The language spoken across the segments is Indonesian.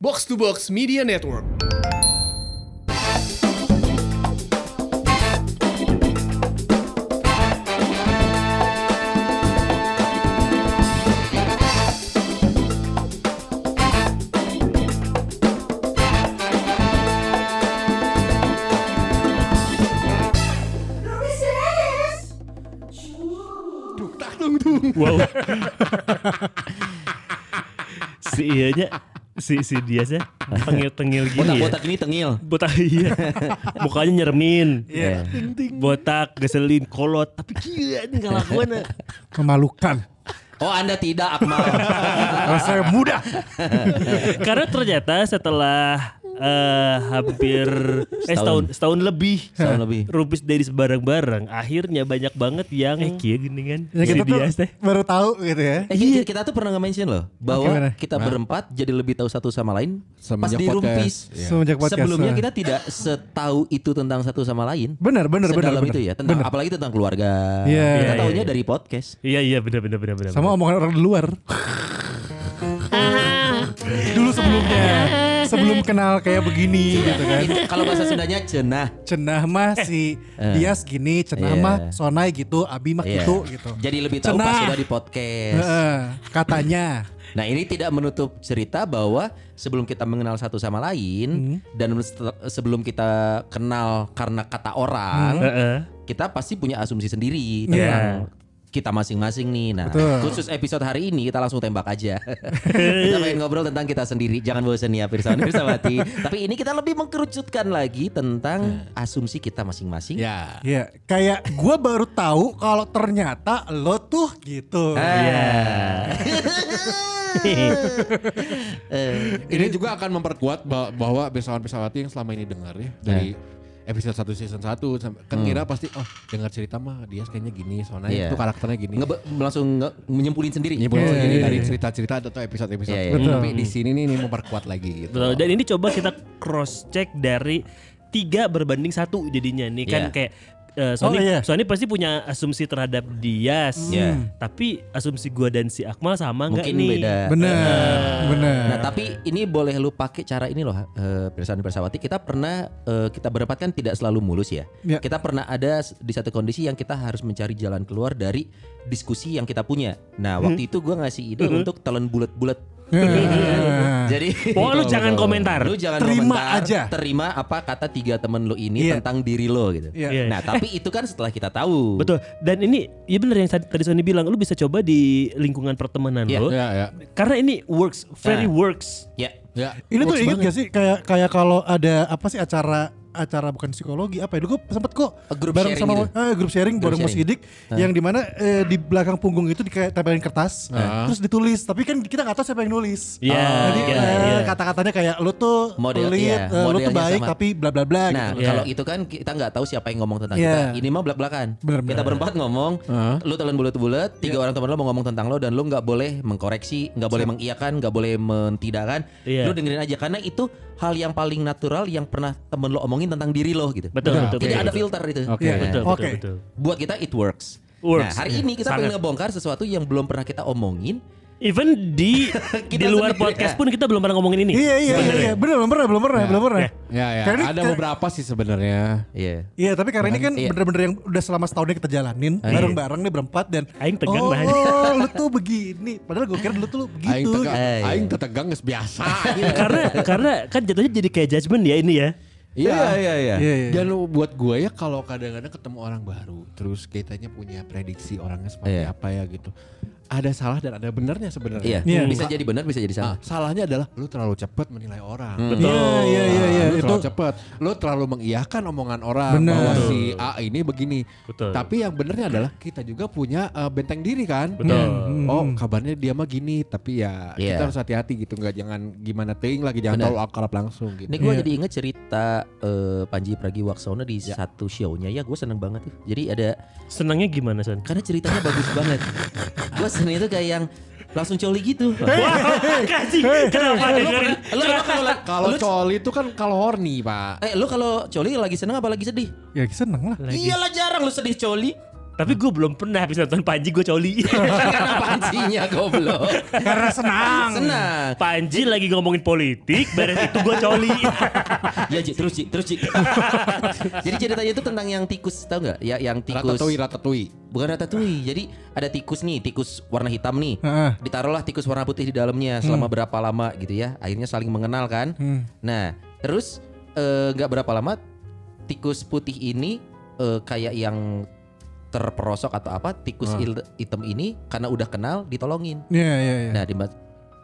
Box to Box Media Network. Wow. si ianya si si dia sih tengil-tengil gini ya. Botak-botak ini tengil. Botak iya. Mukanya nyeremin. Iya. Botak, geselin, kolot, tapi gila ini ngelakuin. memalukan. Oh Anda tidak Akmal. Rasa mudah. Karena ternyata setelah eh, hampir eh setahun setahun lebih Setahun lebih. Rupis dari sebarang-barang akhirnya banyak banget yang eh kia gini kan Ya kita tuh teh baru tahu gitu ya. Eh, kita, kita tuh pernah nge-mention loh bahwa Gimana? kita berempat jadi lebih tahu satu sama lain pas Semenjak di podcast. Rumpis. Iya. Semenjak podcast. Sebelumnya kita tidak setahu itu tentang satu sama lain. benar benar benar itu ya, tentang Benar. apalagi tentang keluarga. Iya. Kita Iya, tahunya iya. dari podcast. iya iya benar benar benar benar Sama omongan orang di luar. Dulu sebelumnya sebelum kenal kayak begini gitu kan. Kalau bahasa Sundanya cenah. Cenah mah si Dias gini, cenah Iya. mah Sonai gitu, Abi mah Iya. gitu gitu. Jadi lebih tahu Cenah. pas sudah di podcast. Katanya. Nah ini tidak menutup cerita bahwa sebelum kita mengenal satu sama lain dan setel- sebelum kita kenal karena kata orang, Heeh. kita pasti punya asumsi sendiri Iya. tentang kita masing-masing nih. Nah Betul. khusus episode hari ini kita langsung tembak aja. kita pengen ngobrol tentang kita sendiri. Jangan bosan ya Pirsawan Pirsawati. Tapi ini kita lebih mengkerucutkan lagi tentang asumsi kita masing-masing. Ya. Iya, kayak gua baru tahu kalau ternyata lo tuh gitu. Ah. Ini juga akan memperkuat ba- bahwa pesawat-pesawati yang selama ini dengar ya dari episode 1 season 1 sampai kan kira pasti oh dengar cerita mah dia kayaknya gini soalnya Iya. itu karakternya gini. Nge- langsung nge- menyimpulin sendiri. Nyebut Iya, gini iya, dari iya. cerita-cerita atau episode-episode. Iya, iya. Betul. Tapi di sini nih, nih memperkuat lagi gitu. Betul. Dan ini coba kita cross check dari tiga berbanding satu jadinya nih kan Iya. kayak eh, Sony, Oh, iya. Sony pasti punya asumsi terhadap Dias. Iya. Tapi asumsi gua dan si Akmal sama nggak Mungkin nih? beda. Benar, benar. Nah tapi ini boleh lu pakai cara ini loh eh Pirsawan Pirsawati Kita pernah eh, kita berempat kan tidak selalu mulus ya Ya. Kita pernah ada di satu kondisi yang kita harus mencari jalan keluar dari diskusi yang kita punya Nah waktu itu gua ngasih ide untuk telan bulat-bulat Jadi Oh lu jangan komentar. Lu jangan Terima komentar, aja. Terima apa kata tiga temen lu ini Iya. tentang diri lo gitu Iya. Iya. Nah tapi itu kan setelah kita tahu Betul. Dan ini ya bener yang tadi Sony bilang lu bisa coba di lingkungan pertemanan Iya. lo. Ya, ya. Karena ini works, very Nah. works. Ya Ya. Ini tuh Works inget banget. gak sih kayak kayak kalau ada apa sih acara acara bukan psikologi apa ya dulu gue sempet kok A group bareng sharing sama gitu. eh, grup sharing Group bareng Mas. Sidik yang di mana eh, di belakang punggung itu di kayak tempelin kertas terus ditulis tapi kan kita nggak tahu siapa yang nulis Iya, jadi iya, eh, iya. kata-katanya kayak lu tuh Model- pelit, iya, eh, lu tuh modelnya baik sama. tapi bla bla bla Nah, gitu. kalau Iya. itu kan kita nggak tahu siapa yang ngomong tentang Iya. kita. Ini mah belak-belakan. Bener-bener. Kita berempat ngomong, lu telan bulat-bulat, tiga orang teman lo mau ngomong tentang lo dan lu nggak boleh mengkoreksi, nggak boleh mengiyakan, nggak boleh mentidakkan. Iya. Lu dengerin aja karena itu hal yang paling natural yang pernah temen lo omongin tentang diri lo gitu. Betul, Betul. betul. Jadi betul, ada filter itu. Oke. Iya. Nah, Betul, Oke. betul, betul. Buat kita it works. Works. Nah, hari ini kita Sangat. pengen ngebongkar sesuatu yang belum pernah kita omongin. Even di di Kita luar sendiri, podcast ya. pun kita belum pernah ngomongin ini. iya iya iya, iya bener belum pernah belum pernah belum pernah Ya, ya. Karena Ada kayak- beberapa sih sebenarnya. Iya. Iya tapi karena ini kan Iya. bener-bener yang udah selama setahun ini kita jalanin bareng-bareng nih berempat dan Aing tegang oh, banget. oh lu tuh begini padahal gue kira dulu tuh lu Aing begitu tegang, Eh, iya. aing tegang geus biasa. karena karena kan jatuhnya jadi kayak judgement ya ini ya. Iya, iya, iya. Iya, iya. Dan lu buat gue ya kalau kadang-kadang ketemu orang baru, terus kitanya punya prediksi orangnya seperti Iya. apa ya gitu. Ada salah dan ada benernya Iya. sebenarnya. Iya. Bisa jadi benar, bisa jadi Ah, salah. salahnya adalah lu terlalu cepat menilai orang. Betul. Iya iya iya iya lu itu terlalu cepat. Lu terlalu mengiyakan omongan orang Bener. bahwa si A ini begini. Betul. Tapi yang benernya adalah kita juga punya eh, benteng diri kan. Betul. Oh kabarnya dia mah gini, tapi ya Iya. kita harus hati-hati gitu, nggak jangan gimana ting lagi, jangan terlalu akrab langsung gitu. Ini gue Iya. jadi inget cerita eh, Panji Pragiwaksono di satu show-nya ya gue seneng banget tuh. Jadi ada Senangnya gimana Son? karena ceritanya bagus banget. Gue seneng itu kayak yang langsung coli gitu. Kasih. Kenapa dengerin? Lu lu kalau coli itu kan kalau horny pak. eh lu kalau coli lagi seneng apa lagi sedih? ya seneng lah Iyalah jarang lu sedih coli. Tapi gue belum pernah habis nonton Panji gue coli. Karena pancinya goblok. Karena senang. Senang. Panji lagi ngomongin politik, beres itu gue coli. Ya Ji, terus Ji, terus Ji. Jadi ceritanya itu tentang yang tikus, tahu nggak? Ya yang tikus. Ratatouille, ratatouille. Bukan ratatouille. Jadi ada tikus nih, tikus warna hitam nih. Heeh. Ditaruhlah tikus warna putih di dalamnya selama berapa lama gitu ya. Akhirnya saling mengenal kan. Nah, terus eh, nggak berapa lama tikus putih ini eh, kayak yang terperosok atau apa, tikus il- hitam ini karena udah kenal ditolongin. Iya iya iya. Nah, dimas-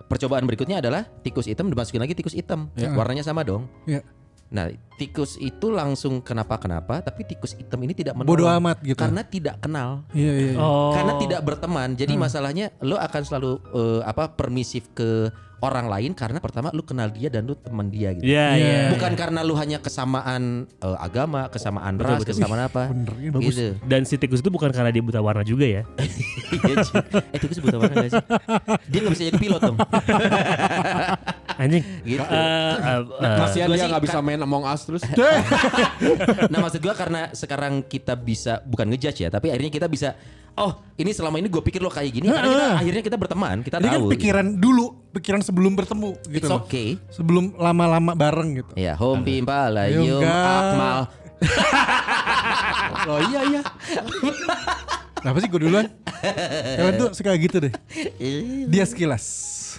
percobaan berikutnya adalah tikus hitam dimasukin lagi tikus hitam. Warnanya sama dong. Iya. Nah, tikus itu langsung kenapa-kenapa, tapi tikus hitam ini tidak menolong. Bodoh amat gitu. Karena tidak kenal. Iya iya. iya. Oh. Karena tidak berteman. Jadi masalahnya lo akan selalu eh, apa permisif ke orang lain karena pertama lu kenal dia dan lu teman dia gitu. Iya, iya. Bukan karena lu hanya kesamaan eh, agama, kesamaan ras, kesamaan apa. bener, ini bagus. Gitu. Dan si tikus itu bukan karena dia buta warna juga ya. Iya, eh tikus buta warna gak sih? Dia gak bisa jadi pilot dong. Anjing. Gitu. Kasihan dia sih nggak bisa main Among Us terus. nah maksud gua karena sekarang kita bisa bukan ngejudge ya, tapi akhirnya kita bisa oh ini selama ini gue pikir lo kayak gini, karena kita, akhirnya kita berteman, kita Ini kan pikiran dulu, pikiran sebelum bertemu gitu It's loh. okay. Sebelum lama-lama bareng gitu. Ya, home pimpala, Ayo, yum, akmal. Loh iya iya. Kenapa sih gue duluan? Kalian tuh suka gitu deh. Dia sekilas.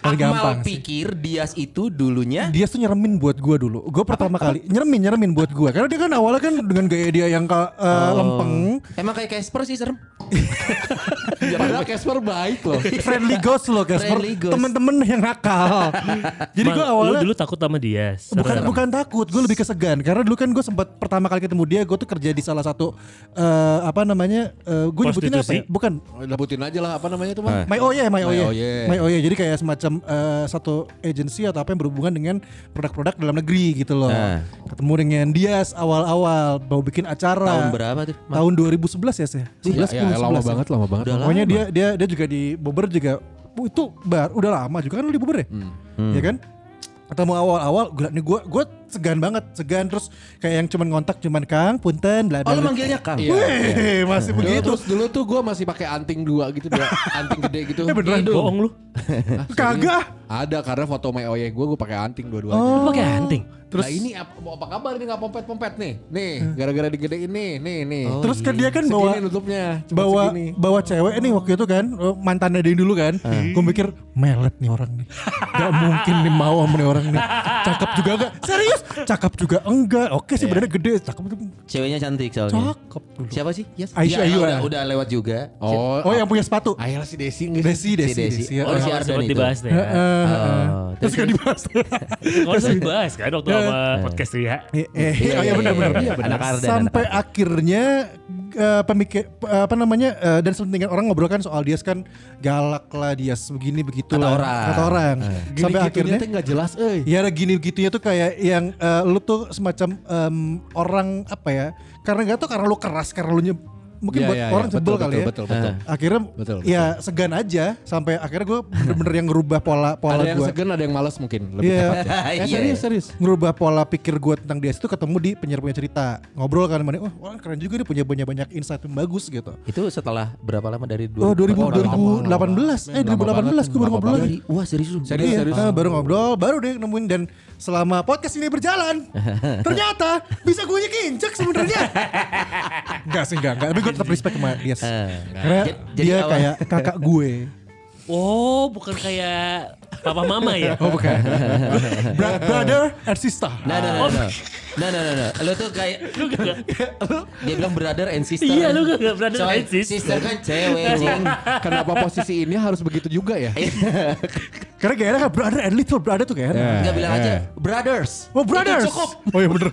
Paling gampang Akmal sih. pikir Dias itu dulunya Dia tuh nyeremin buat gue dulu. Gue pertama kali nyeremin nyeremin buat gue. Karena dia kan awalnya kan dengan gaya dia yang ka- eh, lempeng, emang kayak Casper sih serem. Padahal Casper baik loh. friendly ghost loh ghost. Temen-temen yang nakal. Jadi gue lu awalnya dulu takut sama dia. bukan Serem. bukan takut, gue lebih kesegan karena dulu kan gue sempat pertama kali ketemu dia, gue tuh kerja di salah satu eh, apa namanya, gue nyebutin apa ya? Bukan Lebutin aja lah apa namanya tuh man. My Oye, My Oye, My Oye. Jadi kayak semacam eh, satu agensi atau apa yang berhubungan dengan produk-produk dalam negeri gitu loh. Nah. Ketemu dengan Dias awal-awal mau bikin acara. tahun berapa tuh? Tahun 2011 ya sih. 11 Ya, 10, ya, lama 11 ya. banget, lama banget. Udah Pokoknya dia dia dia juga di Bogor juga itu bar udah lama juga kan lu di Bogor ya? Ya kan? Ketemu awal-awal gue nih gue gue segan banget, segan terus kayak yang cuman ngontak cuman Kang, punten bla Oh bla. lu bla. manggilnya Kang? Iya. Wih, masih Dulu, begitu. terus dulu tuh gue masih pakai anting dua gitu, dua anting gede gitu. Eh beneran Bohong lu. Kagak. Ada karena foto My Oye gue gue pakai anting dua-duanya. Lu pakai anting. Terus nah ini apa, apa kabar nih nggak pompet-pompet nih? Nih, gara-gara digedein nih, nih, nih. Oh, Terus kan dia kan Segini bawa nutupnya, bawa segini. bawa cewek nih waktu itu kan oh, mantannya dia dulu kan gue mikir melet nih orang nih gak mungkin nih mau sama nih orang nih cakep juga enggak serius cakep juga enggak oke sih badannya gede cakep tuh Ceweknya cantik soalnya. cakep dulu Siapa sih? Yes. Aisyah Ya, Ayu, udah, ya. udah lewat juga. Oh, oh yang punya sepatu Ayolah si Desi? Desi Si Desi Desi. Desi ya. Oh, si Oh, Ardan itu. dibahas deh. Eh, ya. eh, eh. Oh, terus gak dibahas Kalau sempat dibahas kan waktu sama podcast. Eh, eh, oh iya benar benar Iya, anak Ardan, sampai akhirnya eh, pemikir apa namanya eh, dan selentingan orang ngobrol kan soal Dias kan galak lah Dias begini begitu lah orang. kata orang Gini sampai akhirnya nggak jelas, eh. Ya ada gini gitunya tuh kayak yang eh, lu tuh semacam em, orang apa ya? Karena nggak tau karena lu keras karena lu nye- mungkin Iya, buat iya, orang iya. sebel Betul, kali betul, ya. Betul, betul. Akhirnya Betul, ya segan aja sampai akhirnya gue bener-bener yang ngerubah pola pola Ada yang gue. segan, ada yang malas mungkin. Lebih Iya. tepatnya. Eh Iya. serius, serius. Ngerubah pola pikir gue tentang dia itu ketemu di penyiar punya cerita ngobrol kan mana oh wah keren juga dia punya banyak banyak insight yang bagus gitu Itu setelah berapa lama dari oh 2000 udah lama, 2018 eh 2018 gue baru ngobrol lagi Dari, wah serius lu? Serius, Iya, serius. eh, baru ngobrol, baru deh nemuin dan selama podcast ini berjalan, ternyata bisa gue injek sebenarnya. enggak sih, enggak, enggak. Tapi gue tetap respect sama dia. Karena J- jadi dia awal- kayak kakak gue. Oh, bukan kayak papa mama ya? Oh bukan. Brother and sister. Nah, nah, nah, nah. Nah, nah, nah, nah. Lu tuh kayak Lu gak, dia bilang brother and sister. Iya, lu gak- gak brother Soalnya and sister. Sister kan cewek, Cing. Kenapa posisi ini harus begitu juga ya? Karena kayaknya kan brother and little brother tuh kayaknya. Enggak bilang aja brothers. Oh brothers. Itu cukup. Oh iya bener.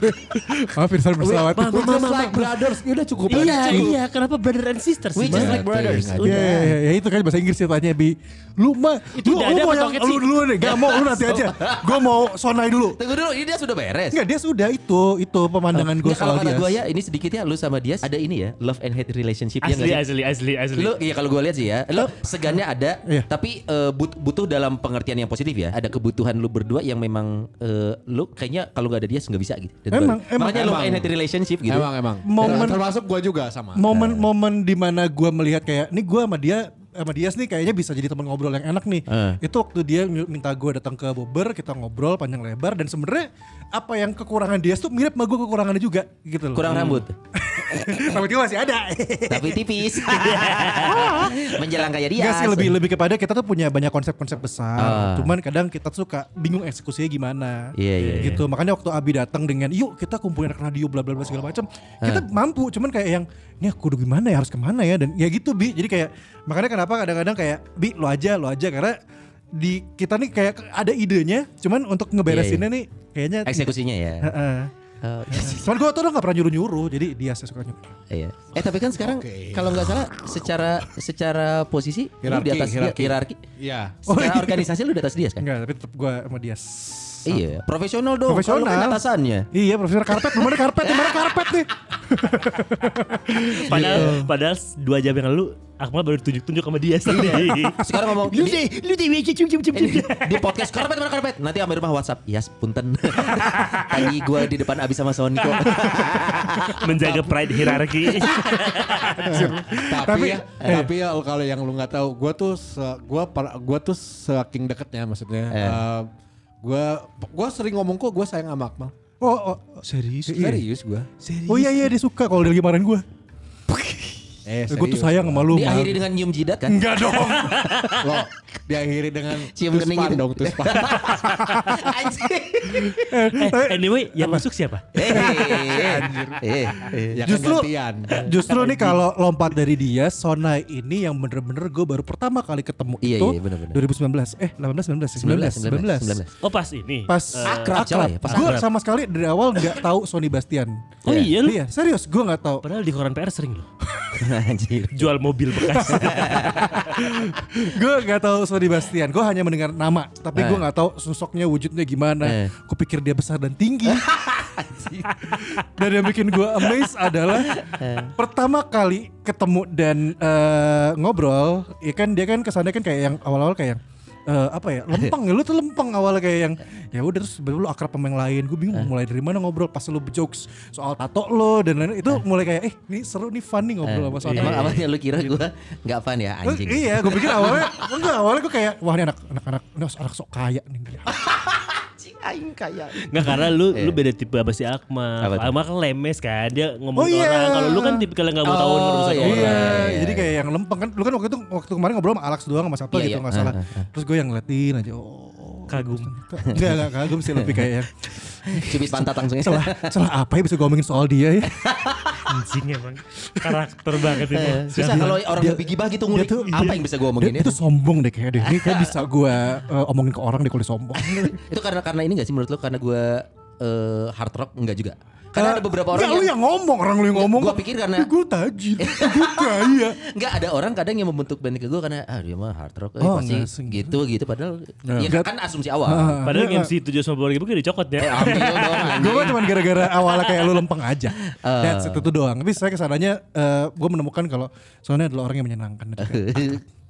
Maaf Firsan Bersawati. Mama, We're just like brothers. Ya udah cukup Iya, iya. Kenapa brother and sister sih? We just like brothers. Iya, iya, iya, ya itu kan bahasa Inggris ceritanya bi. Lu mah, Itu lu, udah lu ada mau yang lu dulu nih, gak mau lu nanti aja. Gue mau sonai dulu. Tunggu dulu, ini dia sudah beres. Enggak dia sudah itu itu itu pemandangan gue Nggak, kalau soal dia. gue ya ini sedikit ya lu sama dia ada ini ya love and hate relationship ya Asli, sih? asli, asli, asli. Lu iya kalau gue lihat sih ya, lu segannya ada, Iya. tapi but- butuh dalam pengertian yang positif ya. Ada kebutuhan lu berdua yang memang eh, lu kayaknya kalau nggak ada dia nggak bisa gitu. Dan Emang, baru- emang. makanya love and hate relationship gitu. Emang emang. Momen- termasuk gue juga sama. Momen-momen di mana gue melihat kayak, nih gue sama dia sama Dias nih kayaknya bisa jadi teman ngobrol yang enak nih. Eh. Itu waktu dia minta gue datang ke Bobber, kita ngobrol panjang lebar dan sebenarnya apa yang kekurangan Dias tuh mirip sama gue kekurangannya juga gitu loh. Kurang rambut, Rambut gue masih ada. tapi tipis. Menjelang kayak dia. Enggak sih lebih lebih kepada kita tuh punya banyak konsep-konsep besar. Ah. Cuman kadang kita tuh suka bingung eksekusinya gimana. Iya, iya, iya. Gitu. Makanya waktu Abi datang dengan yuk kita kumpulin anak radio bla bla bla segala macam. Kita Ah. mampu, cuman kayak yang ini aku udah gimana ya harus ke mana ya dan ya gitu Bi. Jadi kayak makanya kenapa kadang-kadang kayak Bi lo aja lo aja karena di kita nih kayak ada idenya, cuman untuk ngeberesinnya nih kayaknya Eksekusinya ya. Heeh. Oh, Cuman gue tuh udah gak pernah nyuruh-nyuruh, jadi dia saya suka nyuruh. iya. Eh tapi kan sekarang kalau nggak salah secara secara posisi lu Hierarki, di atas dia hierarki. hierarki. Iya. Secara organisasi lu di atas dia kan? Enggak, tapi tetap gue sama dia. Iya, profesional dong. Profesional. Kan atasannya. Iya, profesor karpet, ada karpet, ada karpet nih. Padahal, padahal dua jam yang lalu Akmal baru tunjuk-tunjuk sama dia sendiri. Sekarang ngomong Lu di, deh, lu deh, cium cium cium ini, di podcast karpet mana karpet? Nanti ambil rumah WhatsApp. Yes, punten. Tadi gua di depan abis sama Soniko. menjaga pride hierarki. tapi, Tapi- ya, tapi ya kalau yang lu nggak tahu, gua tuh par- gua tuh saking deketnya maksudnya. Eh. Eh, gua gua sering ngomong kok gua sayang sama Akmal. Oh, oh serius? Serius gua. Oh iya iya dia suka kalau dia lagi marahin gue. Eh, gue tuh sayang sama lu. Diakhiri dengan nyium jidat kan? Enggak dong. Lo diakhiri dengan Cium tuspan kening gitu. dong, tuspan. Anjing. eh, anyway, yang masuk siapa? Eh, eh, eh. ya Justru-. Justru nih kalau lompat dari dia, Sonai ini yang bener-bener gue baru pertama kali ketemu Iya, itu iya, bener-bener. 2019. Eh 18 19 19 19. Oh pas ini. Pas Akrab, coy, pas Gue akrab. sama sekali dari awal nggak tahu Sony Bastian. Oh iya lu. Iya serius gue nggak tahu. Padahal di koran PR sering loh. Anjir. Jual mobil bekas. gue nggak tahu Sony Bastian. Gue hanya mendengar nama, tapi gue Eh. nggak tahu sosoknya wujudnya gimana. Eh. Gue pikir dia besar dan tinggi. dan yang bikin gue amazed adalah pertama kali ketemu dan eh, ngobrol, ya kan dia kan kesannya kan kayak yang awal-awal kayak yang eh, apa ya lempeng ya? Lu tuh lempeng awalnya kayak yang ya udah terus baru lu akrab sama yang lain. Gue bingung mulai dari mana ngobrol pas lu jokes soal tato lo dan lain itu mulai kayak eh ini seru nih fun nih ngobrol sama soal Emang tato. awalnya lu kira gua nggak fun ya Eh, anjing. Iya, gue pikir awalnya enggak awalnya gue kayak wah ini anak anak anak anak sok kaya nih aing kaya. Nggak karena lu Iya. lu beda tipe sama si Akmal. Apa? Akmal kan lemes kan, dia ngomong Oh, iya. orang. Kalau lu kan tipikal yang nggak mau tahu Oh, urusan iya, orang. Iya, iya, jadi iya. kayak yang lempeng kan. Lu kan waktu itu waktu kemarin ngobrol sama Alex doang sama Sabto Iya, gitu iya. nggak salah. Ah, ah, Terus gue yang ngeliatin aja. Oh, Kagum. Enggak, enggak kagum sih lebih kayak yang Cubit pantat langsung ya. salah salah apa ya bisa gue ngomongin soal dia ya. Anjing emang. Karakter banget ini. Eh, Susah kalau orang lebih gibah gitu ngulik. tuh- Apa yang bisa gua omongin Dia, ya? itu sombong deh kayak deh. Ini kayak bisa gue eh, omongin ke orang deh kalau dia sombong. Itu karena karena ini gak sih menurut lu karena gua eh, hard rock enggak juga? Karena ada beberapa Enggak, orang lu yang ngomong, orang lu yang ngomong. Gua pikir karena- gue tajir, gue kaya. Enggak ada orang kadang yang membentuk band ke gue karena ah dia mah hard rock eh, Oh, pasti gitu gitu padahal ya Enggak. kan asumsi awal. Padahal Enggak. MC 7 sama ribu kayak dicokot Eh ya. anjing. gue kan cuma gara-gara awalnya kayak lu lempeng aja. Ah. That's it, itu doang. Tapi saya ke sananya gue menemukan kalau soalnya adalah orang yang menyenangkan.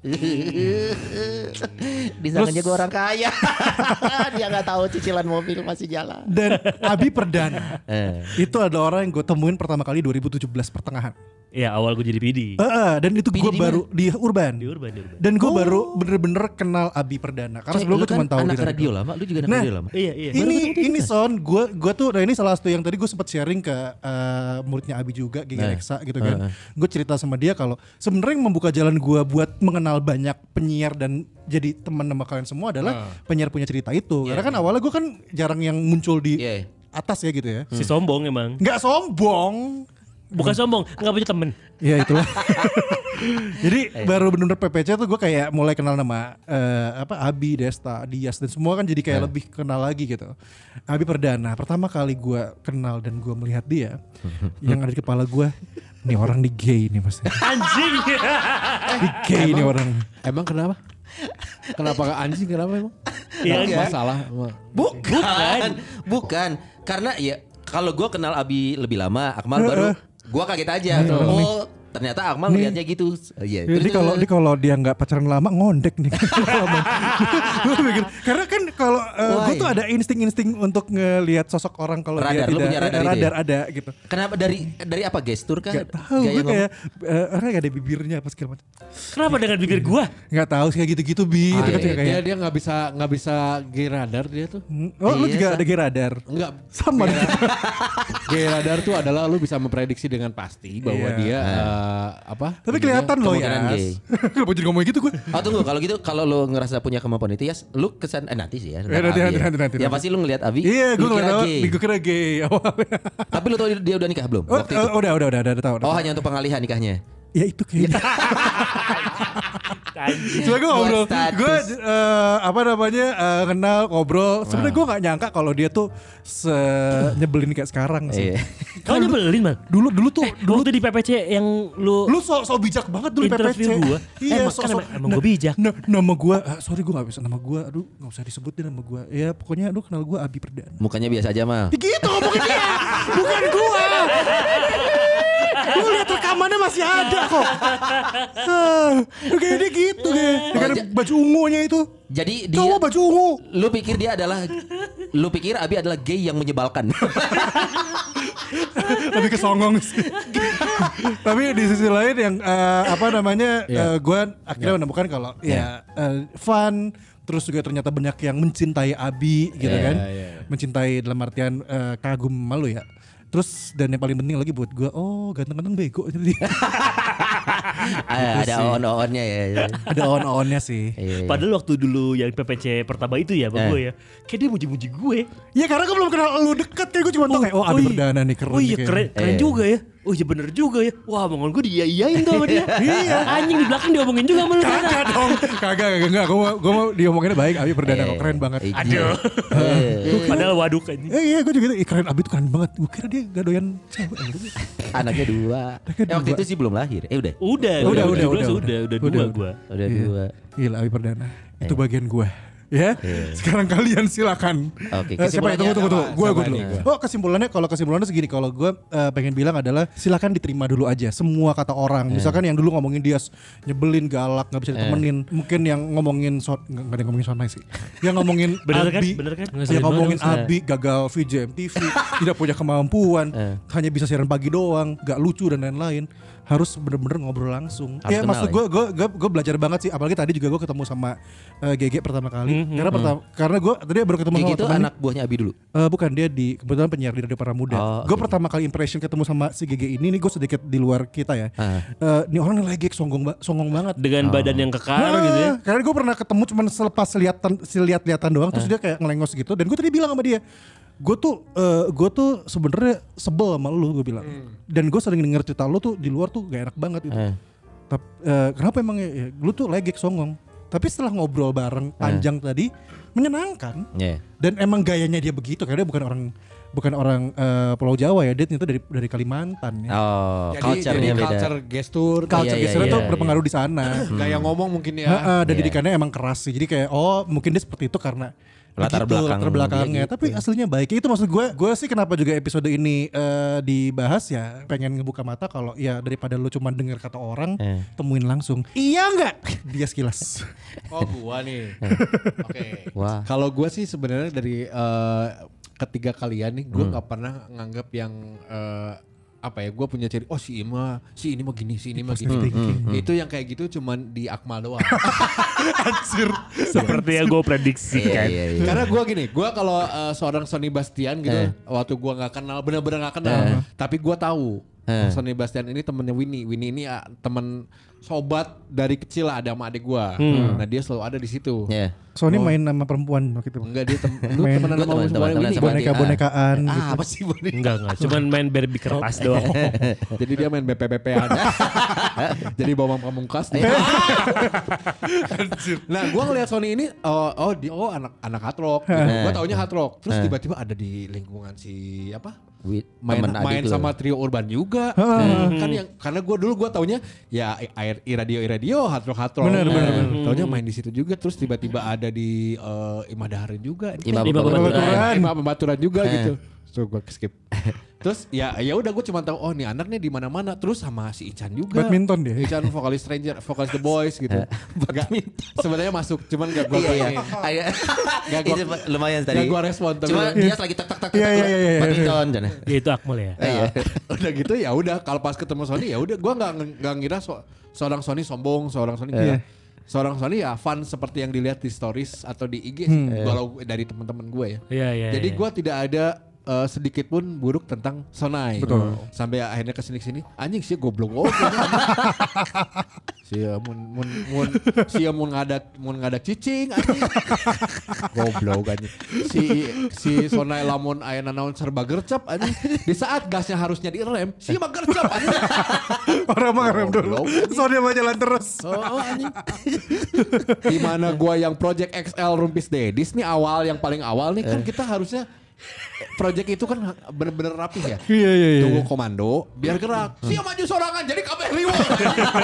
Dan kayak, Disangkanya gue orang kaya. dia nggak tahu cicilan mobil masih jalan. Dan Abi Perdana Eh. itu ada orang yang gue temuin pertama kali 2017 pertengahan. Iya awal gue jadi PD. Eh, eh, dan itu gue di baru di Urban. Di Urban, di Urban. Dan gue baru bener-bener kenal Abi Perdana. Karena Coy, sebelum lu gue cuma kan tahu anak dia dari radio lama, lu juga anak Nah, radio lama. Iya, iya. ini ini son gue gue tuh nah ini salah satu yang tadi gue sempat sharing ke eh, muridnya Abi juga Giga Nah. Reksa gitu kan Heeh. gue cerita sama dia kalau sebenarnya yang membuka jalan gue buat mengenal banyak penyiar dan jadi teman sama kalian semua adalah penyiar punya cerita itu karena kan awalnya gue kan jarang yang muncul di Iya. atas ya gitu ya Si sombong emang. nggak sombong Bukan sombong, nggak punya temen. ya itulah jadi baru bener-bener PPC tuh gue kayak mulai kenal nama eh, apa Abi Desta Dias dan semua kan jadi kayak lebih kenal lagi gitu Abi Perdana pertama kali gue kenal dan gue melihat dia yang ada di kepala gue nih orang di gay nih mas Anjing. di gay nih orang Emang kenapa? Kenapa gak anjing kenapa emang? Iya, Nggak enggak. masalah. emang. Bukan. Bukan. Karena ya kalau gue kenal Abi lebih lama, Akmal baru gue kaget aja. Oh, ternyata Akmal Nih. lihatnya gitu. Oh, Iya. Jadi kalau dia kalau dia nggak pacaran lama ngondek nih. Karena kan kalau Why? gue tuh ada insting-insting untuk ngelihat sosok orang kalau dia Radar, lu tidak punya radar eh, itu ya? radar ada gitu. Kenapa dari dari apa gestur kah? Gak tahu gue kayak eh, orang gak ada bibirnya apa segala macam. Kenapa dengan bibir gua? Nggak tahu sih kayak gitu-gitu bi. Itu kan iya, juga dia dia nggak bisa nggak bisa gay radar dia tuh. Oh lu Iya, juga Sa. ada gay radar. Enggak. Sama Gay, radar tuh adalah lu bisa memprediksi dengan pasti bahwa Iya. dia eh, apa? Tapi kelihatan loh ya. Kenapa jadi ngomong gitu gue? Oh tunggu kalau gitu kalau lu ngerasa punya kemampuan itu ya lu kesan eh nanti sih ya. Eh, nanti, Abi nanti, ya. nanti, nanti, Ya nanti. pasti lu ngelihat Abi. Iya gue ngeliat gay. gue kira gay awalnya. Tapi lu tahu dia udah nikah belum? Oh, waktu itu? eh, udah udah udah udah udah tahu. udah Oh hanya untuk pengalihan nikahnya. Ya itu kayaknya. Anjing. Sebenernya gue ngobrol, gue eh, apa namanya eh, kenal ngobrol. Sebenarnya gue nggak nyangka kalau dia tuh se nyebelin kayak sekarang sih. Iya. Kau nyebelin bang? Dulu dulu tuh Dulu tuh di PPC yang lu, lu so, so bijak banget dulu interview PPC. gua. Iya, Emang- kan emang- emang gua bijak. Na- nama gua, ah, sorry gua gak bisa nama gua. Aduh, gak usah disebutin nama gua. Ya pokoknya lu kenal gua Abi Perdana. Mukanya biasa aja mal. Ya gitu ngomongin dia, bukan gua. lu lihat rekamannya masih ada kok. Kayak dia gitu kayak. Dengan baju ungunya itu. Jadi dia Cowok baju ungu. lu pikir dia adalah lu pikir Abi adalah gay yang menyebalkan. lebih ke songong sih. Tapi di sisi lain yang eh, apa namanya Iya. eh, gue akhirnya menemukan kalau ya eh, fun terus juga ternyata banyak yang mencintai Abi gitu Iya, kan. iya. Mencintai dalam artian eh, kagum malu ya. Terus dan yang paling penting lagi buat gue, oh ganteng-ganteng bego jadi Ah, ada on-onnya ya. ada on-onnya sih. Iya, iya. Padahal waktu dulu yang PPC pertama itu ya Eh. sama gue ya Kayak dia muji-muji gue Ya karena gue belum kenal lu deket kayak gue cuma tau kayak oh Abi iya. Perdana nih keren Oh iya kayaknya. keren, keren Eh. juga ya Oh iya bener juga ya Wah omongan gue dia-iyain tuh sama dia Iya. Anjing di belakang diomongin juga sama lu Kagak dong, kagak kagak enggak. Gue mau gue mau diomonginnya baik Abi Perdana Eh, kok keren banget. iya. Aduh. Eh, Padahal waduk anjing Eh iya gue juga gitu, keren Abi tuh keren banget. Gue kira dia gak doyan cewek. Anaknya dua. Anaknya Eh, waktu dua. itu sih belum lahir. Eh udah. Udah, Udah, udah, udah, udah, udah, udah. udah, udah, Udah, dua udah. gue. Udah Iya. dua. Gila Abi Perdana. Itu bagian gue. Ya, sekarang kalian silakan. Oke, Eh, siapa yang tunggu tunggu Gue gue dulu. Oh kesimpulannya kalau kesimpulannya segini kalau gue eh, pengen bilang adalah silakan diterima dulu aja semua kata orang. Misalkan yang dulu ngomongin dia nyebelin, galak, nggak bisa ditemenin. Mungkin yang ngomongin shot nggak ada yang ngomongin shot nice sih. Yang ngomongin Bener kan? Abi, Bener kan? yang ngomongin Abi gagal VJM TV, tidak punya kemampuan, hanya bisa siaran pagi doang, gak lucu dan lain-lain. Harus bener-bener ngobrol langsung. Harus ya kenal maksud ya. gue gue gue gue belajar banget sih apalagi tadi juga gue ketemu sama eh, GG pertama kali karena pertama karena gue tadi baru ketemu Kayak sama temannya. anak buahnya Abi dulu. Eh, bukan dia di kebetulan penyiar di Radio Para Muda. Oh, gue oke. pertama kali impression ketemu sama si GG ini nih gue sedikit di luar kita ya. Ah. Eh, ini orang lagi songong ba- songong banget. Dengan badan yang kekar gitu ya. Ah, Karena gue pernah ketemu cuman selepas lihatan lihat-lihatan doang terus dia kayak ngelengos gitu dan gue tadi bilang sama dia gue tuh eh, gue tuh sebenarnya sebel sama lu gue bilang dan gue sering denger cerita lu tuh di luar tuh gak enak banget gitu Eh. tapi eh, kenapa emang ya, ya, lu tuh legek songong tapi setelah ngobrol bareng panjang tadi menyenangkan Iya. dan emang gayanya dia begitu karena dia bukan orang bukan orang eh, Pulau Jawa ya dia ternyata dari dari Kalimantan ya Oh, Jadi, culture-nya jadi beda. culture gestur, culture iya, gesternya iya, tuh iya. berpengaruh di sana gaya ngomong mungkin ya. Heeh, dan Iya. didikannya emang keras sih. Jadi kayak oh mungkin dia seperti itu karena Latar begitu, belakang latar belakangnya. dia gitu. Tapi aslinya baik. Itu maksud gue. Gue sih kenapa juga episode ini eh, dibahas ya pengen ngebuka mata kalau ya daripada lu cuma denger kata orang, Eh. temuin langsung. Iya nggak? Dia sekilas. Oh gua nih. Oke. Wah. Kalau gua sih sebenarnya dari eh, ketiga kalian nih, Hmm. gua nggak pernah nganggap yang eh, apa ya? Gua punya ciri. Oh si Ima, si ini mah gini, si ini mah gini. Hmm, Itu yang kayak gitu cuman di Akmal doang. Seperti yang gue Iya, prediksikan. iya, iya. Karena gua gini, gua kalau eh, seorang Sony Bastian gitu, Eh. waktu gua nggak kenal, bener-bener nggak kenal, tapi gua tahu. Eh. Sony Bastian ini temennya Winnie. Winnie ini ah, temen sobat dari kecil lah ada sama adik gua. Nah dia selalu ada di situ. Iya. Soalnya main sama perempuan waktu itu. Enggak dia tem lu Gua sama sama dia. Boneka-bonekaan Ah, gitu. apa sih Winnie? Enggak, enggak. Cuman main Barbie kertas doang. Jadi dia main BPBP-an. Jadi bawa pamungkas. Iya. nah, gua ngeliat Sony ini oh, oh dia oh anak anak hard rock. Gitu. Gua taunya hard rock. Terus tiba-tiba ada di lingkungan si apa? Wi- Main temen adik main sama trio urban juga. Kan yang karena gua dulu gua taunya ya air iradio iradio hard rock hard rock. Bener, bener, Nah, bener. Taunya main di situ juga terus tiba-tiba ada di eh, Imah juga. Imam Imam Pembaturan. Pembaturan. Imah Pembaturan juga Eh. gitu. So gue skip terus ya ya udah gue cuma tahu oh nih anak nih di mana mana terus sama si Ican juga Badminton dia. Ican vokalis Stranger vokalis The Boys gitu Nggak- sebenarnya masuk cuman gak gue Iya iya. Gak gua- Itu lumayan tadi. gak gue respon tapi Cuma dia lagi tak tak tak tak. Iya, iya, iya, iya. Badminton Jan. Ya itu Akmal ya. Iya. udah gitu ya udah kalau pas ketemu Sony ya udah gue nggak nggak ngira so- seorang Sony sombong seorang Sony Iya. seorang Sony ya fun seperti yang dilihat di stories atau di IG sih kalau dari teman-teman gue ya Iya iya. jadi iya. gue tidak ada eh, sedikit pun buruk tentang Sonai Betul. sampai akhirnya ke sini ke sini anjing sih goblok oke sih mun mun mun sih mun ngadak mun ngadak cicing anjing goblok anjing si si Sonai lamun aya naon serba gercep anjing di saat gasnya harusnya direm si mah gercep anjing Orang mah ngerem dulu. Goblok. Soalnya mah jalan terus. Oh, anjing. Di mana gua yang Project XL Rumpis Dedis nih awal yang paling awal nih kan kita harusnya project itu kan bener-bener rapi ya. Iya iya iya. Tunggu komando biar gerak. Siap maju sorangan jadi kabeh liwat.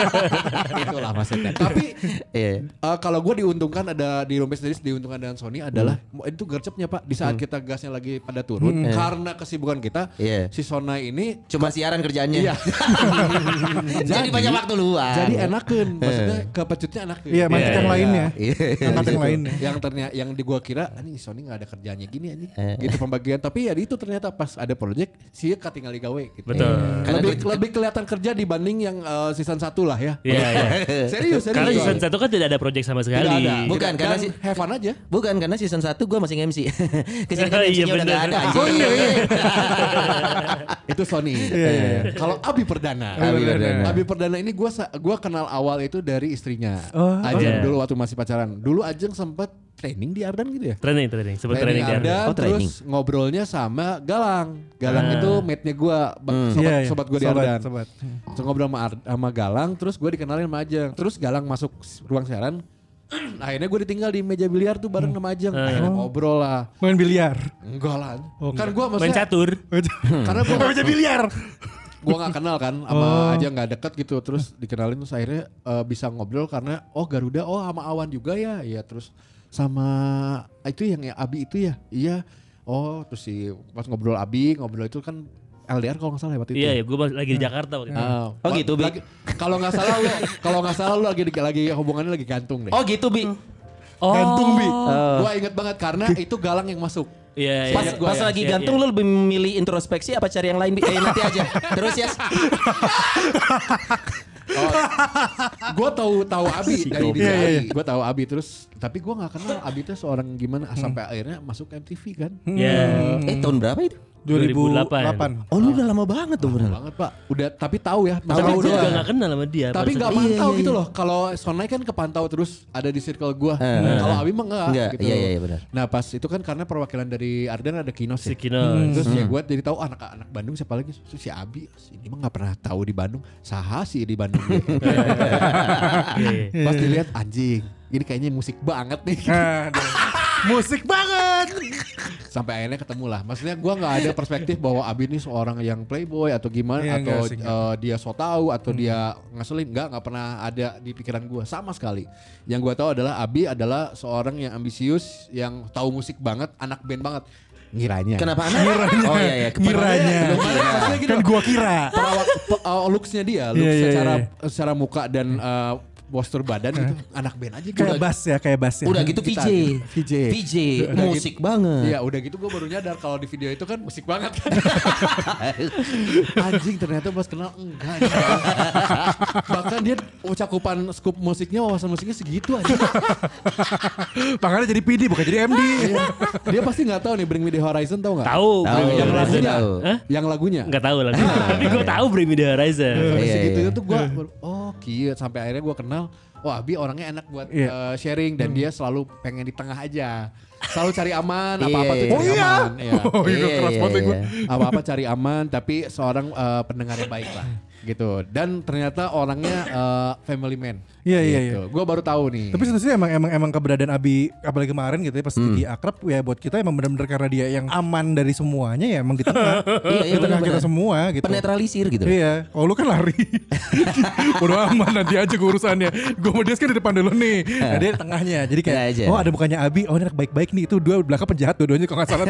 Itulah maksudnya. Tapi Iya. eh, kalau gue diuntungkan ada di Rumpis Dedis diuntungkan dengan Sony adalah itu gercepnya Pak di saat kita gasnya lagi pada turun karena kesibukan kita Iya. si Sonai ini Cuma siaran kerjaannya. Iya. Jadi banyak waktu luang. Jadi enakan, maksudnya kepecutnya enakan. Iya, mantap yang lainnya. Iya. Yang lainnya. Yang ternyata yang di gua kira ini Sony nggak ada kerjanya gini anjing. Gitu pembagian tapi ya itu ternyata pas ada project sih ketinggal gawe gitu. Betul. Karena Lebih lebih kelihatan kerja dibanding yang eh, season 1 lah ya. Iya iya. serius, serius. Karena season 1 kan tidak ada project sama Tidak sekali. ada. Bukan, Tidak- karena si- have fun aja. Bukan karena season 1 gue masih MC. Ke sini kan Iya, MC-nya udah bener. gak ada. Oh iya, iya. itu Sony. Kalau Abi Perdana. Abi Perdana. Abi Perdana ini gua gua kenal awal itu dari istrinya. Oh. Ajeng Iya. dulu waktu masih pacaran. Dulu Ajeng sempat training di Ardan gitu ya. Training training. Sebut training di Ardan, Oh, training. terus ngobrolnya sama Galang. Galang Ah. itu mate-nya gua, ba- sobat, Iya, iya. sobat gua di Ardan. sobat. Terus ngobrol sama, Ar- sama Galang, terus gue dikenalin sama Ajeng. Terus Galang masuk ruang siaran. Akhirnya gue ditinggal di meja biliar tuh bareng sama Ajeng. Ah. Akhirnya ngobrol lah. Main biliar. Enggak lah. Oh, kan gue Main maksudnya catur. karena gue Meja biliar. gue gak kenal kan sama aja nggak deket gitu terus dikenalin terus akhirnya eh, bisa ngobrol karena oh Garuda oh sama Awan juga ya iya terus sama itu yang ya Abi itu ya iya oh terus si pas ngobrol Abi ngobrol itu kan LDR kalau nggak salah ya waktu itu Iya ya, gue lagi di Jakarta waktu itu. Ah, Oh gitu, Bi? Kalau nggak salah lu, kalau nggak salah lu lagi lagi hubungannya lagi gantung deh. Oh gitu Bi. Oh. Gantung, Bi. Gua inget banget karena itu Galang yang masuk. Iya, iya. Pas, iya. gua pas ya. lagi Iya, gantung iya. lu lebih memilih introspeksi apa cari yang lain Bi? Eh nanti aja. Terus ya. Gue tahu tahu Abi dari DJ Iya, iya, Abi. Gue tahu Abi terus tapi gue nggak kenal Abi itu seorang gimana sampai akhirnya masuk MTV kan. Iya. Eh tahun berapa itu? 2008. Oh lu udah lama banget tuh bener. Banget pak. Udah tapi tahu ya. Tapi gue juga gak kenal sama dia. Tapi mantau iya, gitu iya. loh. Kalau Sonai kan kepantau terus ada di circle gua. Eh, Kalau Abi mah enggak, Enggak, gitu. iya, iya, iya, benar. Nah pas itu kan karena perwakilan dari Arden ada Kinos ya. Si Kinos. Terus ya gue jadi tahu anak-anak Bandung siapa lagi Terus si Abi ini mah nggak pernah tahu di Bandung saha sih di Bandung Iya, iya. Pas dilihat anjing ini kayaknya musik banget nih. Aduh. Musik banget. sampai akhirnya ketemu lah maksudnya gue nggak ada perspektif bahwa Abi ini seorang yang playboy atau gimana Iya, atau enggak eh, dia so tahu atau dia ngeselin. Nggak nggak pernah ada di pikiran gue sama sekali. Yang gue tahu adalah Abi adalah seorang yang ambisius yang tahu musik banget anak band banget ngiranya Kenapa anak? Oh iya iya. Ngiranya. Gini Kan gua kira. perawat pe- uh, looksnya dia, look Iya, iya, secara iya. secara muka dan uh, postur badan gitu, anak band aja gitu. Kayak bass ya, kayak bass ya. Udah gitu VJ. VJ. VJ Udah musik gitu. banget. Iya udah gitu gue baru nyadar kalau di video itu kan musik banget kan. Anjing ternyata pas kenal enggak. enggak. Bahkan dia cakupan scoop musiknya wawasan musiknya segitu aja. Makanya jadi PD bukan jadi MD. Iya. dia pasti nggak tahu nih Bring Me The Horizon tahu nggak? Tahu. Tahu, Bring Me The Yang Horizon. lagunya. Yang lagunya. Enggak tahu lagi. Tapi gue tahu Bring Me The Horizon. Segitu itu gue oh kieu sampai akhirnya gue kenal oh Abi orangnya enak buat Iya. eh, sharing dan dia selalu pengen di tengah aja selalu cari aman apa-apa tuh Iya. cari Oh iya? aman Iya. Oh iya, Iya, keras iya, banget iya. gue. apa-apa cari aman tapi seorang eh, pendengar yang baik lah gitu. Dan ternyata orangnya eh, family man. Iya, iya, gitu. Gue baru tahu nih. Tapi sebenarnya emang emang emang keberadaan Abi apalagi kemarin gitu ya pas jadi akrab ya buat kita emang benar-benar karena dia yang aman dari semuanya ya emang di tengah. Iya, iya, di tengah kita semua gitu. Penetralisir gitu. Iya, kalau lu kan lari. Udah aman nanti aja gue urusannya. Gue mau dia kan di depan dulu nih. Nah, dia di tengahnya. Jadi kayak aja. oh ada bukannya Abi, oh ini anak baik-baik nih. Itu dua belakang penjahat dua-duanya kalau nggak salah.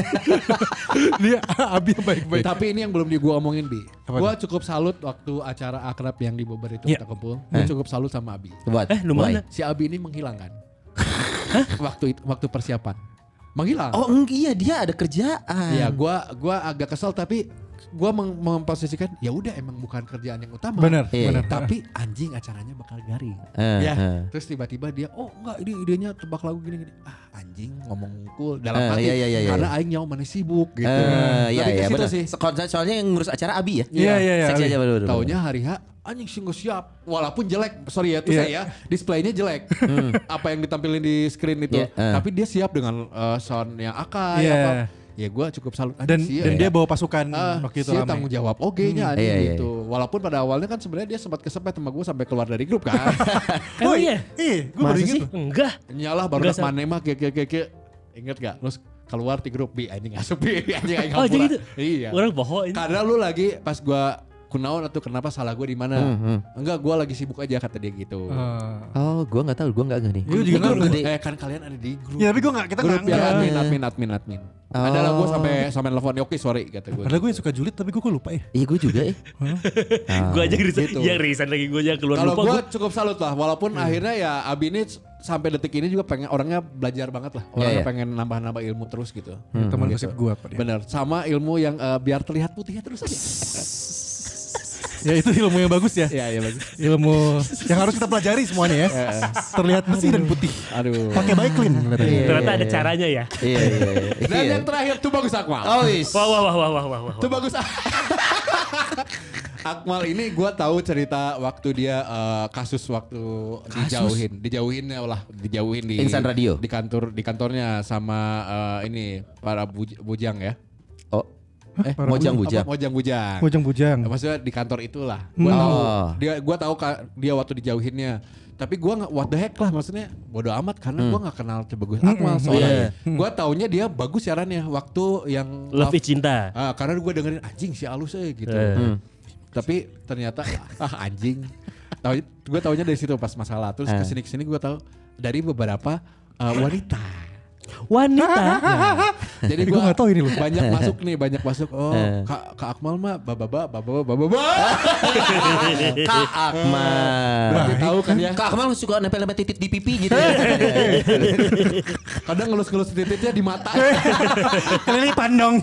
dia Abi yang baik-baik. Tapi ini yang belum di gua omongin bi. Gua cukup salut waktu acara akrab yang di Bogor itu Iya. kita kumpul. Gua cukup salut sama Abi. Buat. Eh, lu Why? mana? Si Abi ini menghilang kan. waktu itu, waktu persiapan. Menghilang. Oh iya dia ada kerjaan. Iya, gua gua agak kesel tapi gua meng memposisikan ya udah emang bukan kerjaan yang utama. Bener, Iya. bener. Tapi anjing acaranya bakal garing. Eh, ya. eh. Terus tiba-tiba dia, "Oh, enggak, ini idenya tebak lagu gini-gini." Ah, anjing ngomong ngukul dalam Eh, hati. iya, iya, iya, iya. karena aing nyawa mana sibuk gitu. Eh, iya ke iya benar. sih. So- Soalnya yang ngurus acara Abi ya. Iya, iya, iya. Seksi aja bener. Taunya hari H anjing sih nggak siap walaupun jelek sorry ya itu Iya. saya displaynya jelek apa yang ditampilin di screen itu Iya, eh. tapi dia siap dengan uh, sound yang akai Iya. apa ya gue cukup salut Dan dan ya. dia bawa pasukan Ah, waktu itu ramai. tanggung jawab oke nya anjing Iya, iya, gitu walaupun pada awalnya kan sebenarnya dia sempat kesepet sama gue sampai keluar dari grup kan Emang iya? Iya, gue baru inget. Enggak. nyalah baru Nggak, nak mana mah kayak kayak kayak inget gak terus keluar di grup bi anjing asup bi anjing Oh, jadi gitu? iya Orang bohong ini. karena lu lagi pas gua kunaon atau kenapa salah gue di mana? Enggak, gua lagi sibuk aja kata dia gitu. Eh, Oh, gua nggak tahu, gua nggak ngerti. Gua juga nggak gede. Eh kan kalian ada di grup. Ya tapi gue gak, kita grup yang nggak. admin, admin, admin, admin. Oh. Adalah gue sampai sampai telepon oke sorry kata gue. Padahal gue yang suka julid tapi gue kok lupa ya. Iya, gua juga ya. Gue aja resign, Gitu. yang resign lagi gue aja keluar Kalau lupa. gue gua. cukup salut lah, walaupun akhirnya ya Abi ini sampai detik ini juga pengen orangnya belajar banget lah, orangnya iya. pengen nambah-nambah ilmu terus gitu. Teman Gitu. gosip gue dia. Bener, sama ilmu yang eh, biar terlihat putihnya terus aja. Ya itu ilmu yang bagus ya. Iya, iya bagus. Ilmu yang harus kita pelajari semuanya ya. Terlihat bersih dan putih. Aduh. Pakai baik clean katanya. Ternyata ada caranya ya. Iya, iya. iya. Dan yang terakhir tuh bagus Akmal. Oh, is. Wah wah wah wah wah wah. Itu bagus. Akmal ini gue tahu cerita waktu dia eh, kasus waktu dijauhin, dijauhin ya lah, dijauhin di Insan Radio. di kantor di kantornya sama eh, ini para buj- bujang ya. Oh. Eh, Mojang bujang. Apa, Mojang bujang. Bujang bujang. Maksudnya di kantor itulah. Gua Hmm. tahu Oh. dia gua tahu ka- dia waktu dijauhinnya. Tapi gua nggak what the heck lah maksudnya bodo amat karena gua nggak kenal sebagus Akmal soalnya. Gua taunya dia bagus siarannya waktu yang Love cinta. Ah, karena gue dengerin anjing si alus eh gitu. Eh. Hmm. Tapi ternyata ah anjing. Tahu gue taunya dari situ pas masalah. Terus Eh. ke sini ke sini gue tahu dari beberapa uh, wanita. Wanita. Jadi Gua gue nggak tahu ini loh. Banyak masuk nih, banyak masuk. Oh, Eh. kak, kak Akmal mah bababa, bababa, bababa. Kak Akmal. Berarti tahu kan ya? Kak Akmal suka nempel-nempel titik di pipi gitu. Kadang ngelus-ngelus titiknya di mata. Kelilipan dong.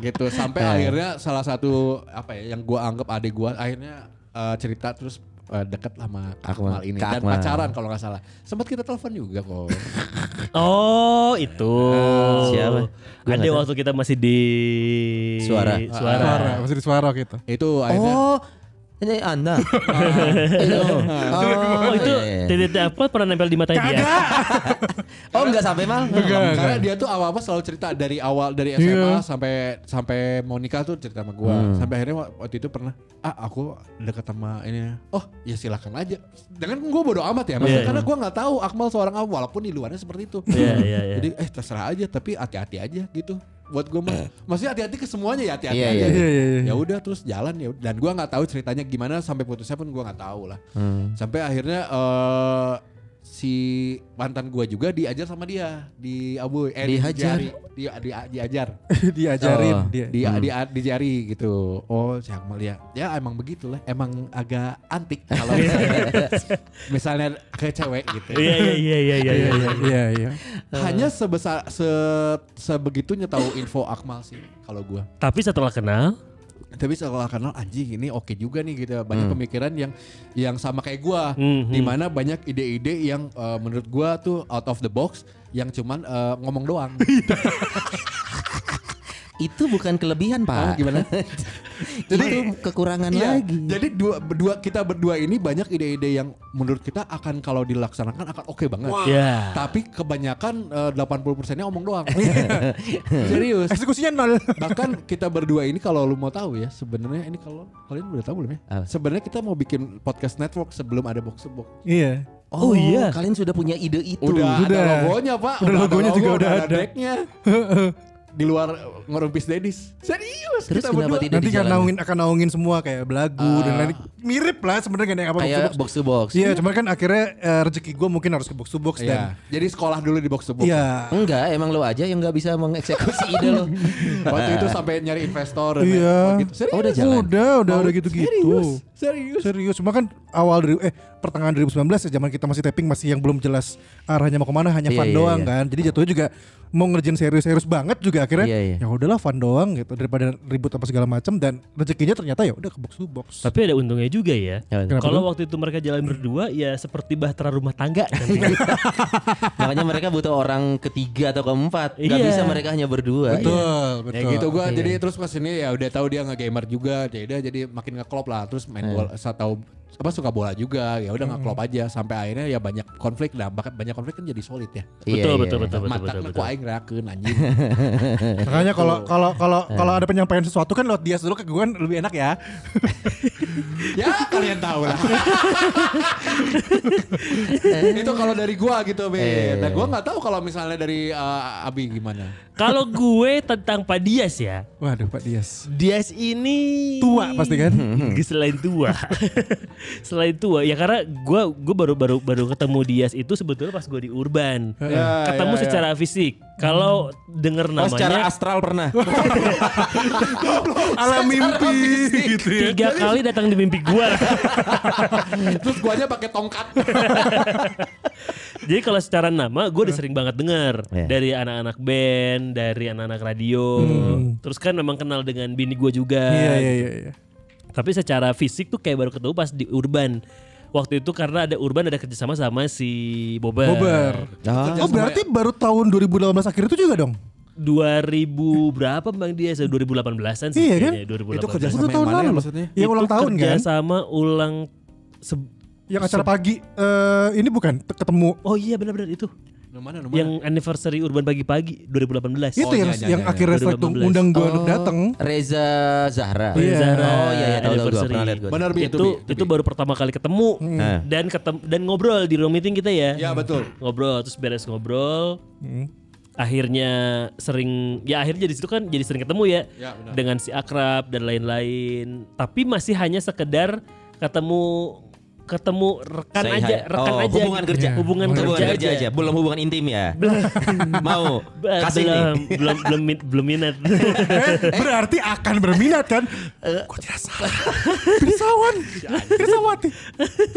gitu sampai akhirnya salah satu apa ya yang gua anggap adik gua akhirnya eh, cerita terus eh, deket sama Akmal ini Kak dan Akmal. pacaran kalau nggak salah sempat kita telepon juga kok Oh itu. Siapa? Gua Ada waktu kita masih di Suara. Suara. Suara, masih di suara gitu. itu akhirnya Oh, ini Anda. Itu. Oh itu iya, iya. titik apa pernah nempel di matanya dia? Oh, enggak sampai mal. karena dia tuh awal-awal selalu cerita dari awal dari SMA sampai sampai mau nikah tuh cerita sama gua sampai akhirnya waktu itu pernah ah aku deket sama ini oh ya silakan aja dengan gua bodo amat ya maksudnya Iya. karena gua nggak tahu Akmal seorang apa walaupun di luarnya seperti itu Iya iya iya. jadi eh terserah aja tapi hati-hati aja gitu buat gua mah. Maksudnya hati-hati ke semuanya ya hati-hati Iya, aja. iya, iya, iya, ya udah terus jalan ya. Dan gua nggak tahu ceritanya gimana sampai putusnya pun gua nggak tahu lah. Sampai akhirnya eh si mantan gua juga diajar sama dia di abu eh Dihajar? dijari. di, di, diajar Diajarin Oh. dia. di, di, di jari gitu oh si Akmal ya ya emang begitulah emang agak antik kalau misalnya, misalnya ke cewek gitu Iya iya iya iya iya. iya. Iya, iya. hanya sebesar se sebegitunya tahu info Akmal sih kalau gua Tapi setelah kenal, tapi setelah kenal anjing ini oke juga nih gitu banyak pemikiran yang yang sama kayak gua Mhm. di mana banyak ide-ide yang eh, menurut gua tuh out of the box yang cuman eh, ngomong doang Itu bukan kelebihan, Pak. Ah, gimana? itu kekurangan Iya, lagi. Jadi dua berdua kita berdua ini banyak ide-ide yang menurut kita akan kalau dilaksanakan akan oke banget. Ya. Tapi kebanyakan eh, 80 persennya omong doang. Serius. Eksekusinya nol. Bahkan kita berdua ini kalau lu mau tahu ya, sebenarnya ini kalau kalian udah tahu belum ya? Sebenarnya kita mau bikin podcast network sebelum ada box to box. Iya. Oh, Oh, iya. Kalian sudah punya ide itu. Udah, Udah. ada logonya, Pak. Udah logonya logo, juga udah ada. decknya. Di luar ngerumpis Dedis. Serius Terus kita kenapa berdua. tidak Nanti kan naungin akan naungin semua kayak belagu dan lain mirip lah sebenarnya kayak apa box to Kayak box. box to box. Iya, cuman kan akhirnya eh, rezeki gue mungkin harus ke box to box dan Iya. Jadi sekolah dulu di box to box. iya. Enggak, emang lo aja yang nggak bisa mengeksekusi ide lo. Waktu itu sampai nyari investor. dan Iya. lain- gitu. Serius. Oh, udah jalan. Udah, udah, Oh, udah gitu-gitu. Serius. Serius. Serius, cuma kan awal dari eh pertengahan 2019 ya zaman kita masih taping masih yang belum jelas arahnya mau ke mana hanya Iya, fun iya, doang iya. kan. Jadi jatuhnya juga mau ngerjain serius-serius banget juga akhirnya Iya, iya. ya udahlah fun doang gitu daripada ribut apa segala macam dan rezekinya ternyata ya udah ke box to box. Tapi ada untungnya juga ya. Ya, Kalau waktu itu mereka jalan berdua ya seperti bahtera rumah tangga. Makanya mereka butuh orang ketiga atau keempat. Gak Iya. bisa mereka hanya berdua. Betul, betul. Ya gitu gua Iya. jadi terus ke sini ya udah tahu dia nge-gamer juga. Jadi dia jadi makin ngeklop lah terus main Iya. bola saya tahu apa suka bola juga ya udah ngeklop aja sampai akhirnya ya banyak konflik nah banyak konflik kan jadi solid ya Iya, betul, iya, betul, iya. betul, betul, mata betul, ku betul. aing rakeun anjing Makanya kalau kalau kalau Eh. kalau ada penyampaian sesuatu kan lewat dia dulu ke gue kan lebih enak ya. ya kalian tahu lah itu kalau dari gua gitu Eh. be nah gua nggak tahu kalau misalnya dari uh, Abi gimana Kalau gue tentang Pak Dias ya. Waduh Pak Dias. Dias ini Tua pasti kan? Selain tua. Selain tua ya karena gue gue baru baru baru ketemu Dias itu sebetulnya pas gue di urban. Ya, ketemu ya, ya. secara fisik. Kalau denger Oh secara namanya astral pernah. Alam mimpi gitu ya. tiga kali datang di mimpi gue. terus guanya pakai tongkat Jadi kalau secara nama gue udah sering banget denger Iya. dari anak-anak band, dari anak-anak radio. Terus kan memang kenal dengan bini gue juga. Iya iya iya. iya. Tapi secara fisik tuh kayak baru ketemu pas di Urban. Waktu itu karena ada Urban ada kerjasama sama si Bober. Bober. Ah. Oh berarti baru tahun 2018 akhir itu juga dong? 2000 berapa Bang dia? 2018-an sih Iya kan? kayaknya, 2018. Itu kerjasama tahun mana ya lalu. maksudnya? Yang ulang tahun kerja kan? sama ulang se- Yang acara pagi eh ini bukan te- ketemu Oh iya benar-benar itu. Nomor mana, nomor Yang anniversary Urban pagi-pagi 2018. itu Oh, yang iya, iya, yang iya. akhirnya itu 2018. undang gue untuk Oh, datang. Reza Zahra. Iya. Zara Oh iya iya tahu anniversary. pernah lihat gue. Benar itu Bi, itu, Bi. baru pertama kali ketemu Nah. dan ketem dan ngobrol di ruang meeting kita ya. Ya betul. Ngobrol terus beres ngobrol. Hmm. Akhirnya sering ya akhirnya jadi situ kan jadi sering ketemu ya, Ya, benar. dengan si akrab dan lain-lain. Tapi masih hanya sekedar ketemu ketemu rekan Say aja, hi. rekan Oh, aja. hubungan gitu. kerja. Hubungan, Hubungan kerja, kerja aja. Belum hubungan intim ya. Mau kasih belum, nih. belum belum belum minat. Eh, berarti akan berminat kan? Gue tidak salah. Pirsawan. Pirsawati.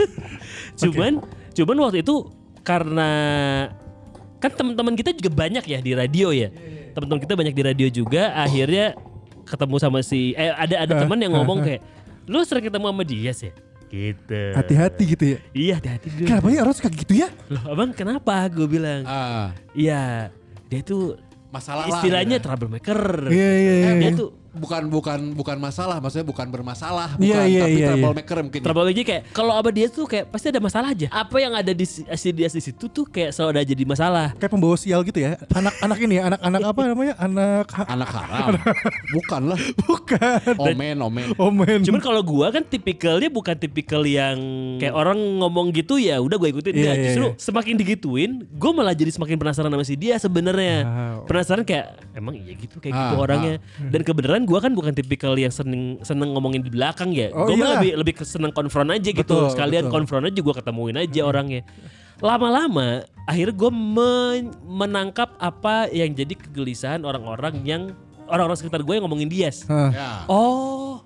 cuman cuman waktu itu karena kan teman-teman kita juga banyak ya di radio ya. Teman-teman kita banyak di radio juga akhirnya ketemu sama si eh ada ada teman yang ngomong kayak lu sering ketemu sama dia sih gitu. Hati-hati gitu ya. Iya hati-hati dulu. Kenapa ya orang suka gitu ya? Loh abang kenapa? Gue bilang. Ah, Iya dia tuh masalah lah, istilahnya gitu. troublemaker. Iya iya iya. Dia tuh bukan bukan bukan masalah, maksudnya bukan bermasalah, Iya, bukan iya, tapi iya, iya. troublemaker mungkin. ya. Troublemaker kayak kalau abah dia tuh kayak pasti ada masalah aja. Apa yang ada di si si dia di situ tuh kayak selalu ada jadi masalah. Kayak pembawa sial gitu ya. Anak-anak ini ya, anak-anak apa namanya? Anak ha- Anak haram. bukan lah. bukan. Omen, omen. Oh men. Cuman kalau gua kan tipikalnya bukan tipikal yang kayak orang ngomong gitu ya udah gue ikutin Nggak, iya, justru iya. semakin digituin gue malah jadi semakin penasaran sama si dia sebenarnya Wow. penasaran kayak emang iya gitu kayak gitu Ah, orangnya dan kebenaran gua kan bukan tipikal yang seneng seneng ngomongin di belakang ya Oh, gue iya. lebih lebih ke seneng konfront aja gitu Betul, sekalian betul. konfront aja gue ketemuin aja orangnya lama-lama akhirnya gue menangkap apa yang jadi kegelisahan orang-orang yang orang-orang sekitar gue yang ngomongin Dias Hah. Ya. Oh,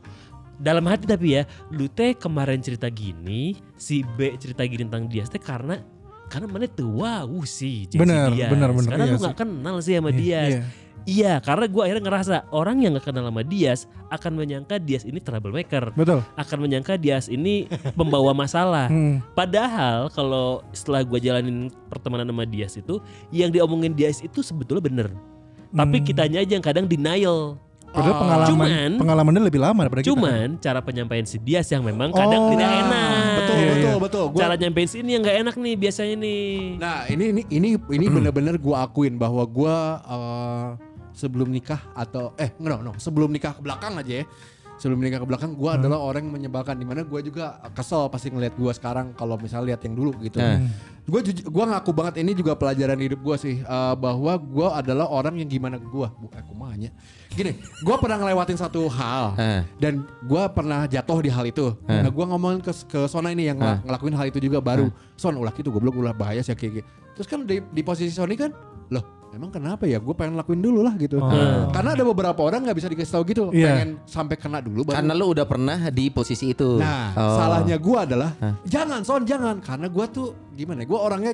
dalam hati tapi ya, lu teh kemarin cerita gini, si B cerita gini tentang dia teh karena karena mana tuh wow sih jadi Benar, Dias. benar, benar, Karena iya lu nggak kenal sih sama Iya, Dias. iya. Iya, karena gue akhirnya ngerasa orang yang gak kenal sama Dias akan menyangka Dias ini troublemaker. Betul. Akan menyangka Dias ini pembawa masalah. Hmm. Padahal kalau setelah gue jalanin pertemanan sama Dias itu, yang diomongin Dias itu sebetulnya bener. Tapi Hmm. kitanya aja yang kadang denial. Padahal Ah. pengalaman Cuman- pengalamannya lebih lama daripada kita. Cuman cara penyampaian si Dias yang memang kadang Oh. tidak Nah, enak. Betul, Iya, betul, iya. betul. Gua- Cara nyampein si ini yang nggak enak nih biasanya nih. Nah ini ini ini ini bener-bener gue akuin bahwa gue sebelum nikah atau eh no no sebelum nikah ke belakang aja ya sebelum nikah ke belakang gue adalah orang yang menyebalkan di mana gue juga kesel pasti ngeliat gue sekarang kalau misalnya lihat yang dulu gitu. Gue gua ngaku banget ini juga pelajaran hidup gue sih eh, bahwa gue adalah orang yang gimana gue bukan aku mahnya gini gue pernah ngelewatin satu hal Eh. dan gue pernah jatuh di hal itu. Nah gue ngomongin ke ke Sona ini yang ngel- ngelakuin hal itu juga baru. Son ulah gitu goblok ulah bahaya sih kayak gitu. Terus kan di, di posisi Sony kan, loh emang kenapa ya? Gue pengen lakuin dulu lah gitu. Karena ada beberapa orang nggak bisa dikasih tahu gitu. Iya. Pengen sampai kena dulu baru. Karena lu udah pernah di posisi itu. Nah Oh. salahnya gue adalah jangan Son jangan karena gue tuh gimana? Gue orangnya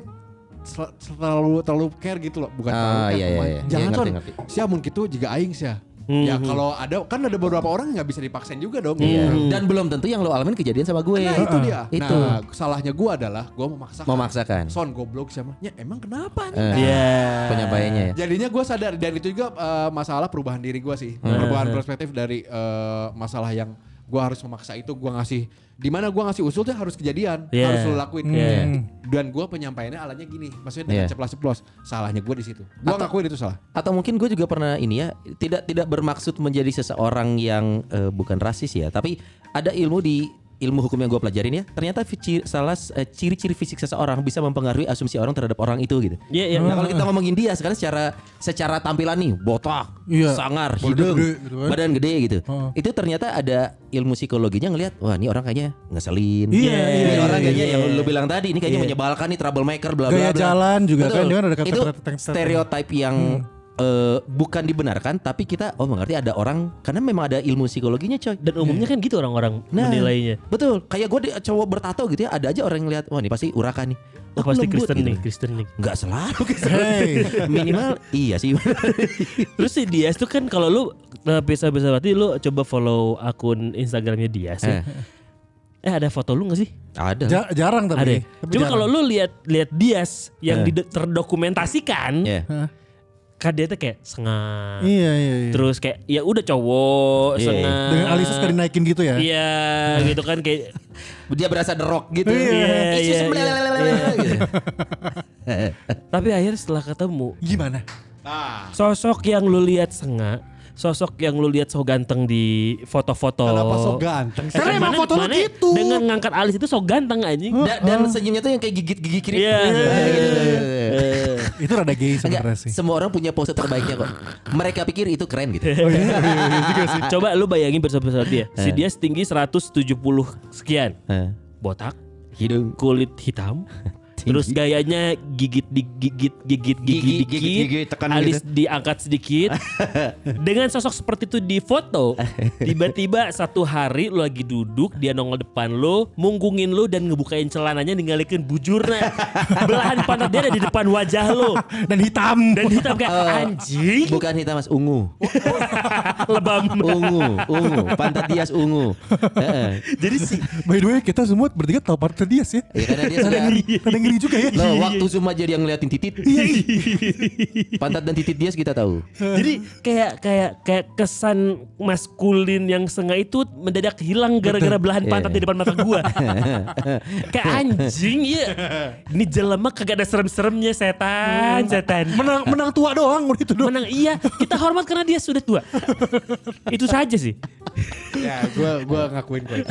sel- terlalu terlalu care gitu loh bukan Ah, terlalu care, iya, iya, pokoknya. iya. jangan Iya, Son ngerti, ngerti. siapa mungkin gitu jika aing sih ya kalau ada kan ada beberapa orang yang nggak bisa dipaksain juga dong Iya. Dan belum tentu yang lo alamin kejadian sama gue. Nah itu dia. Itu. Nah salahnya gue adalah gue memaksakan. Memaksakan. Son goblok sama. Ya emang kenapa nih? Eh, Iya. penyampaiannya ya. Jadinya gue sadar dan itu juga eh, masalah perubahan diri gue sih. Perubahan perspektif dari eh, masalah yang gue harus memaksa itu gue ngasih di mana gue ngasih usul tuh harus kejadian Iya. harus lo lakuin Iya. dan gue penyampaiannya alanya gini maksudnya dengan Iya. ceplos-ceplos salahnya gue di situ gue ngakuin itu salah Atau mungkin gue juga pernah ini ya tidak tidak bermaksud menjadi seseorang yang eh, bukan rasis ya, tapi ada ilmu di ilmu hukum yang gue pelajarin ya. Ternyata salah eh, ciri-ciri fisik seseorang bisa mempengaruhi asumsi orang terhadap orang itu gitu. Iya, iya. Nah kalau kita ngomongin dia sekarang secara secara tampilan nih botak, Iya. sangar, Badan hidung, gede gitu kan. badan gede gitu. Heeh. Itu ternyata ada ilmu psikologinya ngelihat, wah ini orang kayaknya ngeselin. Iya, ini iya, orang iya, kayaknya iya, yang iya. lu bilang tadi, ini kayaknya menyebalkan nih troublemaker bla bla Gaya bla. jalan juga Betul. kan, dia kan ada Itu kata-kata yang- stereotype eh, bukan dibenarkan, tapi kita oh mengerti ada orang karena memang ada ilmu psikologinya coy. Dan umumnya kan gitu orang-orang Nah, menilainya. Betul. Kayak gue cowok bertato gitu ya, ada aja orang yang lihat, wah ini pasti urakan nih. Oh, Oh, pasti lembut Kristen gitu. nih, Kristen nih. Nggak selalu Hey. Minimal iya sih. Terus si Dias tuh kan kalau lu eh, bisa-bisa berarti lu coba follow akun Instagramnya Dias ya. Eh ada foto lu gak sih? ada. Ja- jarang tapi. Ada. ya? Tapi Cuma kalau lu lihat lihat Dias yang Eh. terdokumentasikan, Ya. Hah? Kan dia tuh kayak sengah. Iya iya iya. Terus kayak ya udah cowok Iya, sengah. Dengan alisnya suka dinaikin gitu ya. Iya, gitu kan kayak Dia berasa the rock gitu. Iya, iya, just iya. blablabla gitu. tapi akhirnya setelah ketemu Gimana? nah sosok yang lu lihat sengah, sosok yang lu lihat so ganteng di foto-foto. kenapa so ganteng sih? Karena emang foto lu mana gitu. Dengan ngangkat alis itu so ganteng anjing. Da- dan senyumnya tuh yang kayak gigit gigi kiri. Iya. gitu. Eh, Itu rada gay sebenarnya sih. semua orang punya pose terbaiknya kok. Mereka pikir itu keren gitu. Coba lu bayangin bersama-sama dia. Si dia setinggi 170 sekian. Eh, Botak, Hidung kulit hitam. Terus gayanya gigit digigit gigit Gigi, gigit gigit, gigit, tekan alis gitu. diangkat sedikit. Dengan sosok seperti itu di foto, tiba-tiba satu hari lu lagi duduk, dia nongol depan lu, munggungin lu dan ngebukain celananya ninggalikin bujurnya. Belahan pantat dia ada di depan wajah lu Dan hitam. dan hitam kayak anjing bukan hitam mas, ungu. lebam. Ungu, ungu. Pantat Dias ungu. Heeh. Jadi si By the way kita semua bertiga tahu partner dia sih. Ya karena dia sudah ngeri juga ya. Loh, waktu semua jadi yang ngeliatin titit. Pantat dan titit Dias kita tahu. Jadi kayak kayak kayak kesan maskulin yang setengah itu mendadak hilang gara-gara belahan pantat di depan mata gua. kayak anjing ya. Ini jelema kagak ada serem-seremnya setan, setan. Menang menang tua doang udah itu doang. Menang iya, kita hormat karena dia sudah tua. itu saja sih. ya gue gua ngakuin gue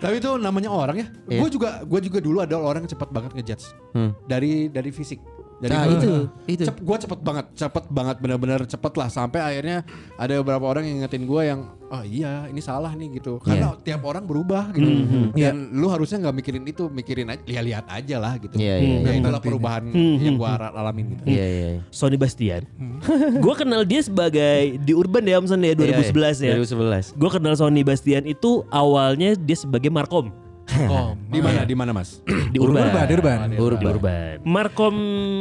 tapi itu namanya orang ya gue juga gue juga dulu ada orang yang cepat banget ngejudge Hmm. dari dari fisik dari Nah, itu, itu. Cep, gue cepet banget cepet banget benar-benar cepet lah sampai akhirnya ada beberapa orang yang ngingetin gue yang oh iya ini salah nih gitu karena tiap orang berubah gitu dan lu harusnya nggak mikirin itu mikirin aja lihat lihat aja lah gitu Iya, iya, ya iya. itulah perubahan yang gue alamin gitu Iya, iya. iya. Sony Bastian. gua kenal dia sebagai di Urban ya Om Son ya 2011 ya. Iya, 2011. Gue kenal Sony Bastian itu awalnya dia sebagai Markom Oh, di mana di mana mas di Urban. Urban, di Urban. Di Urban. Markom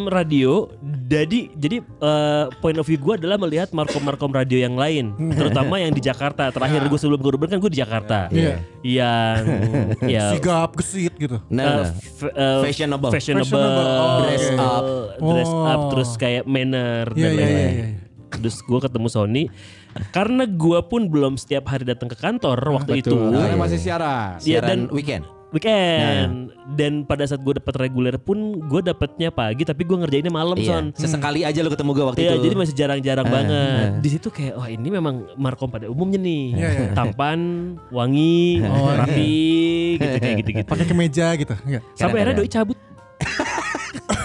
Radio jadi jadi eh, point of view gue adalah melihat markom-markom radio yang lain, terutama yang di Jakarta. Terakhir gue sebelum ke Urban kan gue di Jakarta. Iya. Yang ya Sigap, gesit gitu. Nah, eh, nah. f- eh, Fashionable. fashionable, Fashionable. Oh, dress oke. up, dress Oh. up, terus kayak manner Iya dan iya iya. lain-lain. iya. Terus gue ketemu Sony, karena gua pun belum setiap hari datang ke kantor waktu itu. Betul. Karena masih siaran. Iya, Siaran dan- weekend. Weekend dan pada saat gue dapat reguler pun gue dapatnya pagi tapi gue ngerjainnya malam Iya. son. Sesekali aja lo ketemu gue waktu Iya, itu. jadi masih jarang-jarang banget. Di situ kayak, wah ini memang markom pada umumnya nih, Iya, iya. tampan, wangi, Oh, rapi, gitu kayak gitu-gitu. Pakai kemeja gitu. Enggak. Sampai akhirnya doi cabut,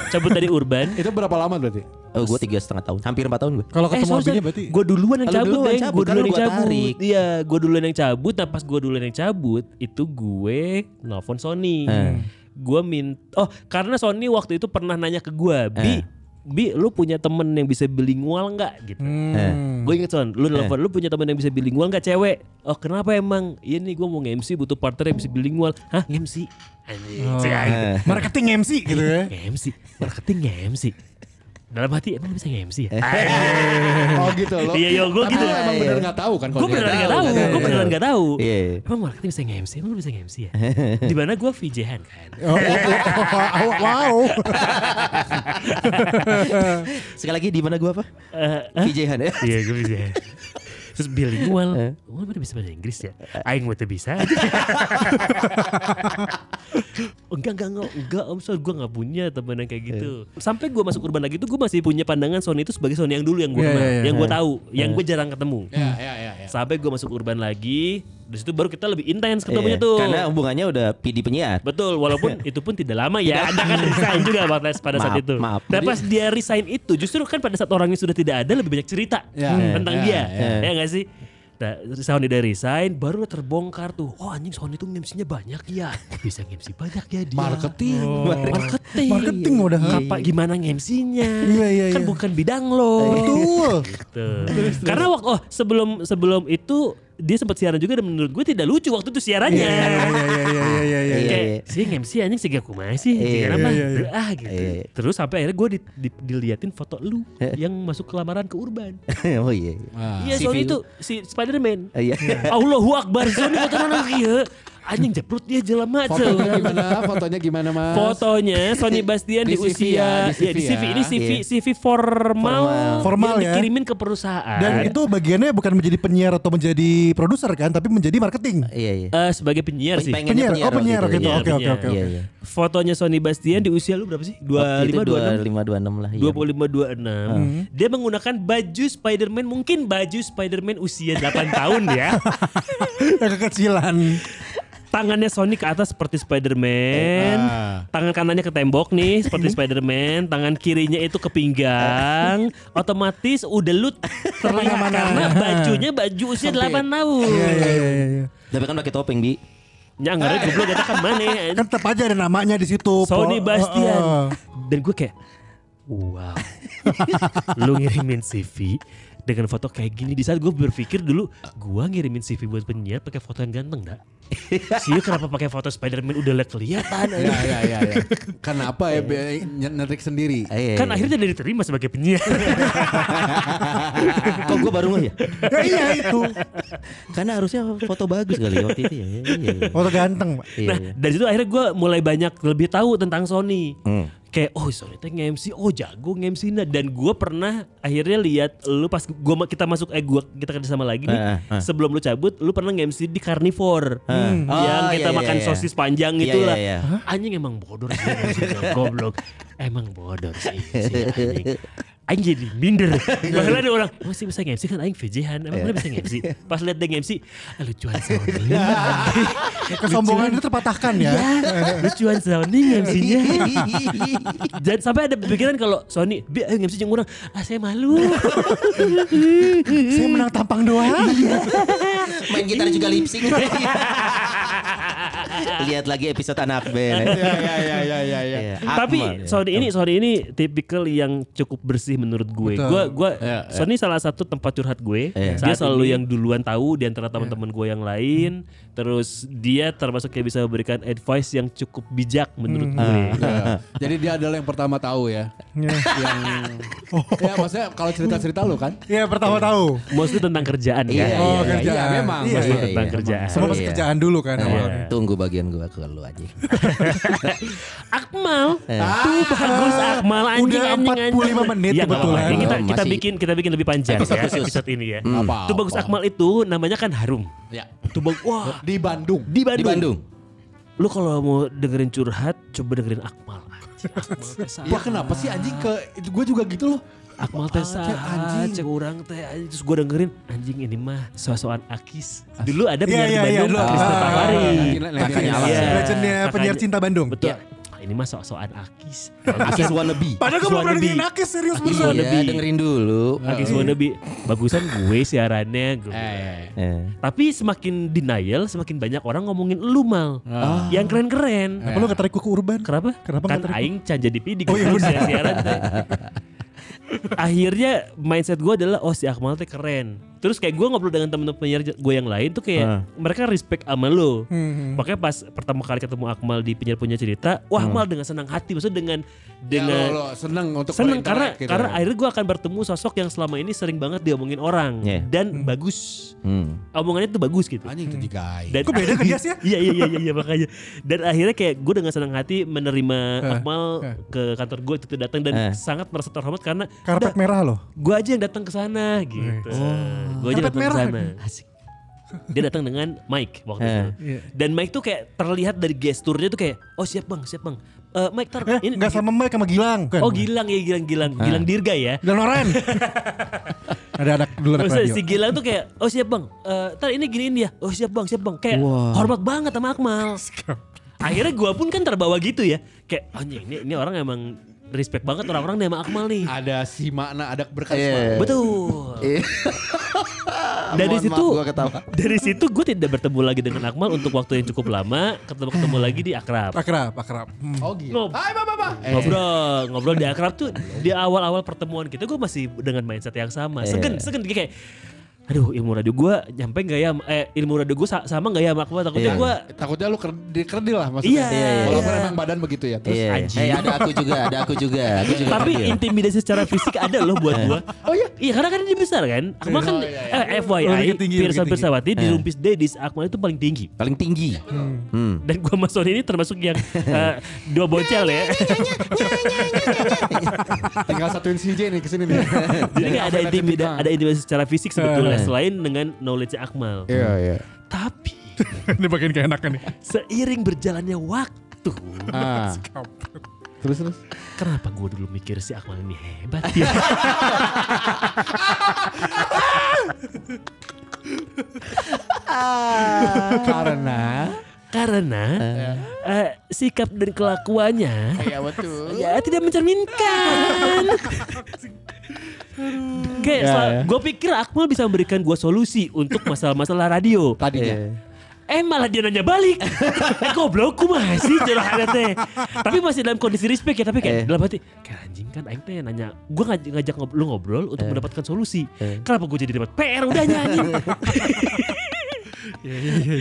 cabut dari urban. Itu berapa lama berarti? Oh gue tiga setengah tahun, hampir empat tahun gue. Kalau ketemu abinya berarti gue Eh, duluan yang cabut, duluan deh. cabut, Gue duluan lu yang cabut. Iya, gue duluan yang cabut. Nah pas gue duluan yang cabut, itu gue nelfon Sony. Hmm. Gue minta, oh karena Sony waktu itu pernah nanya ke gue, Bi, Eh. Bi, lu punya temen yang bisa bilingual nggak gitu? Hmm. Gue inget son, lu nelfon, lu punya teman yang bisa bilingual nggak cewek? Oh kenapa emang? Iya nih gue mau nge-MC butuh partner yang bisa bilingual. Hah nge-MC? Anjing, Oh. Marketing MC gitu ya. nge-MC, marketing nge-MC. Dalam hati emang bisa nge-MC ya? Oh gitu loh. Iya, iya, gua Tapi gitu. lu emang Iya. bener gak tahu kan kalau Gue beneran gak tahu, gue beneran gak tahu. Iya. Emang marketing bisa nge-MC, emang lu bisa nge-MC ya? Di mana gue VJ-han kan. Oh, oh, oh, wow. Sekali lagi di mana gue apa? Eh, VJ Han ya. Iya gue bisa. Terus bilingual, gue mana bisa bahasa Inggris ya? Aing mah teu bisa. enggak enggak enggak enggak om Son gue nggak punya teman yang kayak gitu. Sampai gue masuk urban lagi tuh gue masih punya pandangan Sony itu sebagai Sony yang dulu yang gue Iya, kenal, iya, iya. yang gue tahu, yang gue jarang ketemu. Iya, iya, iya. iya. Sampai gue masuk urban lagi, dari situ baru kita lebih intens ketemunya Iya, tuh. Karena hubungannya udah PD penyiar. Betul, walaupun itu pun tidak lama ya. Anda kan resign juga pada, pada saat itu. maaf. Dan pas dia resign itu, justru kan pada saat orangnya sudah tidak ada lebih banyak cerita Ya, tentang ya, dia. ya. Ya nggak sih? Nah, Sony udah resign, baru terbongkar tuh. Oh anjing Sony tuh MC-nya banyak ya. Bisa MC banyak ya dia. Marketing. Marketing. Marketing udah. Apa gimana MC-nya? Iya, iya, Kan iya. bukan bidang lo. Betul. Tuh. Karena waktu oh sebelum sebelum itu dia sempat siaran juga dan menurut gue tidak lucu waktu itu siarannya. Iya, iya, iya, iya, iya, iya, iya. Iya, kayak iya. sih MC anjing sih aku masih Iya, apa iya, iya. ah gitu Iya. terus sampai akhirnya gue di, di- diliatin foto lu yang masuk kelamaran ke urban oh iya. Iya lu. itu si Spiderman Iya. Allahu Akbar Sony foto nana iya anjing jeprut dia jelema Fotonya gimana? Fotonya gimana mas? Fotonya Sony Bastian di, Di CV usia ya, di ya, di CV CV ini ya. CV Iya. CV formal, Formal yang ya. dikirimin ke perusahaan Dan itu bagiannya bukan menjadi penyiar atau menjadi produser kan, tapi menjadi marketing. Iya, iya. Eh, sebagai penyiar sih Penyiar, oh penyiar waktu gitu. itu, Oke, Penyiar, oke, oke. Iya, oke. iya. fotonya Sony Bastian di usia lu berapa sih? Waktu itu 25 26 25 26 lah iya. 25 26. Dia menggunakan baju Spider-Man mungkin baju Spider-Man usia 8 tahun ya. Kekecilan. Tangannya Sony ke atas seperti Spider-Man. Ah. Tangan kanannya ke tembok nih seperti Spider-Man, tangan kirinya itu ke pinggang. Otomatis udah lu terlihat karena bajunya baju usia 8 tahun. Iya, iya, iya, iya. Tapi kan pakai topeng, Bi. Ya nggak goblok kata kan mana Kan tetap aja ada namanya di situ. Sony Po- Bastian. Oh, oh. Dan gue kayak wow. lu ngirimin CV dengan foto kayak gini di saat gue berpikir dulu gua ngirimin CV buat penyiar pakai foto yang ganteng dah. Sih kenapa pakai foto Spider-Man udah liat kelihatan. Ya, ya, ya, ya. Kenapa ya nyetik sendiri? Iya, Kan iya. akhirnya jadi diterima sebagai penyiar. Kok gue baru ya? Ya iya itu. Karena harusnya foto bagus kali waktu itu ya. Iya, iya. Foto ganteng, Pak. Iya, nah iya. dari situ akhirnya gue mulai banyak lebih tahu tentang Sony. Hmm. Kayak oh Sony teh nge-MC, oh jago nge-MC nah. Dan gue pernah akhirnya lihat lu pas gua kita masuk eh gua kita kerja sama lagi nih. Ah, ah. Sebelum lu cabut, lu pernah nge-MC di Carnivore. Hmm. Yang Oh, kita iya, makan iya, iya. sosis panjang Iya, lah. iya, iya. Anjing emang bodor sih goblok. Emang bodor sih si anjing. Aing jadi minder. Bahkan ada orang, oh sih bisa nge-MC kan Aing VJ-han. Emang Iya. mana bisa nge-MC? Pas liat dia nge-MC, ah, lucuan Sony. Kesombongan itu terpatahkan ya. lucuan Sony nge-MC-nya. Dan sampai ada pikiran kalau Sony, bi ayo nge-MC jeung orang, ah saya malu. Saya menang tampang doang. Main gitar juga lip sync. Lihat lagi episode anak band. Ya, ya, ya, ya, ya, ya. Iya, Tapi Akmal, ya. Sony ini Sony ini tipikal yang cukup bersih menurut gue. Betul. Gue gue Iya, iya. Sony salah satu tempat curhat gue. Iya. Dia Saat selalu ini- yang duluan tahu di antara teman-teman gue yang lain. Terus dia termasuk yang bisa memberikan advice yang cukup bijak menurut gue. Ya. Jadi dia adalah yang pertama tahu ya. yang ya maksudnya kalau cerita-cerita lu kan. Iya pertama tahu. Mostly tentang kerjaan Iya, kan. Oh iya, kerjaan. iya, memang. Iya, Mostly iya. tentang iya. kerjaan. Semua pasti Iya. kerjaan dulu kan Iya. awalnya. Tunggu bagian gua ke lu aja. Akmal. Tuh bagus Akmal anjing Udah anjing anjing. 45 menit Ya, kebetulan. Ini kita kita Masih bikin kita bikin lebih panjang episode ya khusus. episode ini ya. Apa? Tuh bagus Akmal itu namanya kan harum. Ya. Tuh bagus. Wah, Di Bandung. di Bandung. Di Bandung. Lu kalau mau dengerin curhat, coba dengerin Akmal. Akmal. Wah kenapa sih anjing ke gue juga gitu loh. Akmal teh anjing. cek orang teh anjing. terus gue dengerin anjing ini mah sosokan Akis. Dulu ada Iya, penyiar iya, di iya, Bandung, dulu. Akis Tepawari. Kakaknya Alas. Iya. Legendnya penyiar cinta Bandung. Betul. Iya. Ini mah sok-sokan Akis. Akis wannabe. Padahal gue belum pernah dengerin Akis serius Akis wannabe. Iya, dengerin dulu. Akis wannabe. Bagusan gue siarannya. Gue. Eh. Eh. Tapi semakin denial, semakin banyak orang ngomongin lu mal. Ah. Yang keren-keren. Apa lu ketarik kuku urban? Kenapa? Kenapa kan aing can jadi pidik Oh, iya ya siaran teh. Akhirnya mindset gue adalah oh si Akmal teh keren. Terus kayak gue ngobrol dengan temen-temen penyiar gue yang lain tuh kayak Ah. mereka respect sama lo. Hmm. Makanya pas pertama kali ketemu Akmal di penyiar punya cerita, wah Akmal dengan senang hati, maksudnya dengan dengan Ya, lo, lo seneng untuk seneng karena gitu. karena akhirnya gue akan bertemu sosok yang selama ini sering banget diomongin orang Yeah. dan bagus. Hmm. Omongannya tuh bagus gitu. anjing itu jigai. Dan Kok beda ke dia sih ya? Iya iya iya iya, iya makanya. Dan akhirnya kayak gue dengan senang hati menerima Eh, Akmal eh. ke kantor gue itu datang dan Eh. sangat merasa terhormat karena Karpet merah loh. gue aja yang datang ke sana gitu. Gue aja datang ke sana. Asik. Dia datang dengan Mike waktu Eh. itu. Iya. Dan Mike tuh kayak terlihat dari gesturnya tuh kayak oh siap bang siap bang. Eh Mike tar Eh, ini enggak sama Mike sama Gilang. Kan? Oh Gilang ya Gilang Gilang Ah. Gilang Dirga ya. Gilang Loren. ada anak dulu anak Maksudnya radio. si Gilang tuh kayak oh siap bang, Eh tar ini giniin dia, oh siap bang siap bang, kayak Wah. hormat banget sama Akmal. Akhirnya gue pun kan terbawa gitu ya, kayak anjing ini ini orang emang respect banget orang-orang nih sama Akmal nih. ada si makna, ada Iya. berkarisma. Betul. Iya. Dari situ, maaf, gua ketawa. dari situ gue tidak bertemu lagi dengan Akmal untuk waktu yang cukup lama, ketemu ketemu lagi di Akrab. Akrab, akrab. Hmm. Oh gitu. Ngob- Hai Bapak, Bapak. Eh, ngobrol ngobrol di akrab tuh di awal-awal pertemuan kita gue masih dengan mindset yang sama segen segen kayak aduh ilmu radio gue nyampe nggak ya eh ilmu radio gue sama nggak ya sama Akmal takutnya Iya. gue takutnya lu ker- dikerdil lah maksudnya. Iya, iya, iya. Walaupun emang badan begitu ya. Terus Iya. anjing. Eh ada aku juga, ada aku juga. Aku juga. tapi kerdil. intimidasi secara fisik ada loh buat gue oh iya iya karena kan dia besar kan Akmal kan eh, Oh, FYI lebih tinggi, Pirsa lebih tinggi. Pirsawati di Eh. Rumpis Dedis Akmal itu paling tinggi paling tinggi. Hmm. dan gue sama Sony ini termasuk yang eh, dua bocel ya tinggal satuin si J nih ke sini nih. jadi ada intimidasi ada intimidasi secara fisik sebetulnya Eh. selain dengan knowledge Akmal Iya iya. tapi Ini bagian keenakan nih. seiring berjalannya waktu Ah. Terus terus. kenapa gue dulu mikir si Akmal ini hebat ya Karena karena eh, sikap dan kelakuannya Iya betul. ya tidak mencerminkan Kayak Ya, ya. gue pikir Akmal bisa memberikan gue solusi untuk masalah-masalah radio. Tadinya. Eh malah dia nanya balik. eh goblokku masih curhatnya teh. Tapi masih dalam kondisi respect ya. Tapi kayak Eh. dalam hati. Kayak anjing kan Aing teh nanya. Gue ngajak, ngajak ngob- lu ngobrol untuk mendapatkan solusi. Eh. Kenapa gue jadi dapat PR udahnya anjing.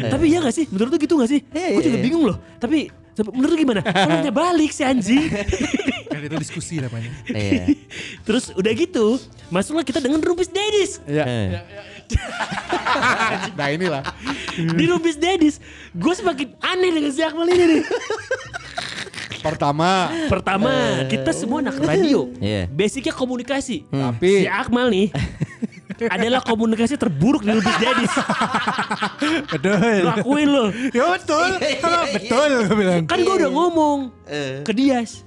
Tapi iya gak sih? Menurut lu gitu gak sih? Iya, gue iya, juga iya. bingung loh. Tapi menurut lu gimana? Kok nanya balik si anjing. Kan itu diskusi namanya. Iya. Terus udah gitu. Masuklah kita dengan Rumpis Dedis. Iya. Eh. Nah inilah. Di Rumpis Dedis. Gue semakin aneh dengan si Akmal ini nih. Pertama. Pertama, kita semua anak radio. Iya. Basicnya komunikasi. Tapi Si Akmal nih adalah komunikasi terburuk di Lubis Dedis. Betul. Lakuin lo. Ya betul. betul gue bilang. Kan gue udah ngomong Eh. ke Dias.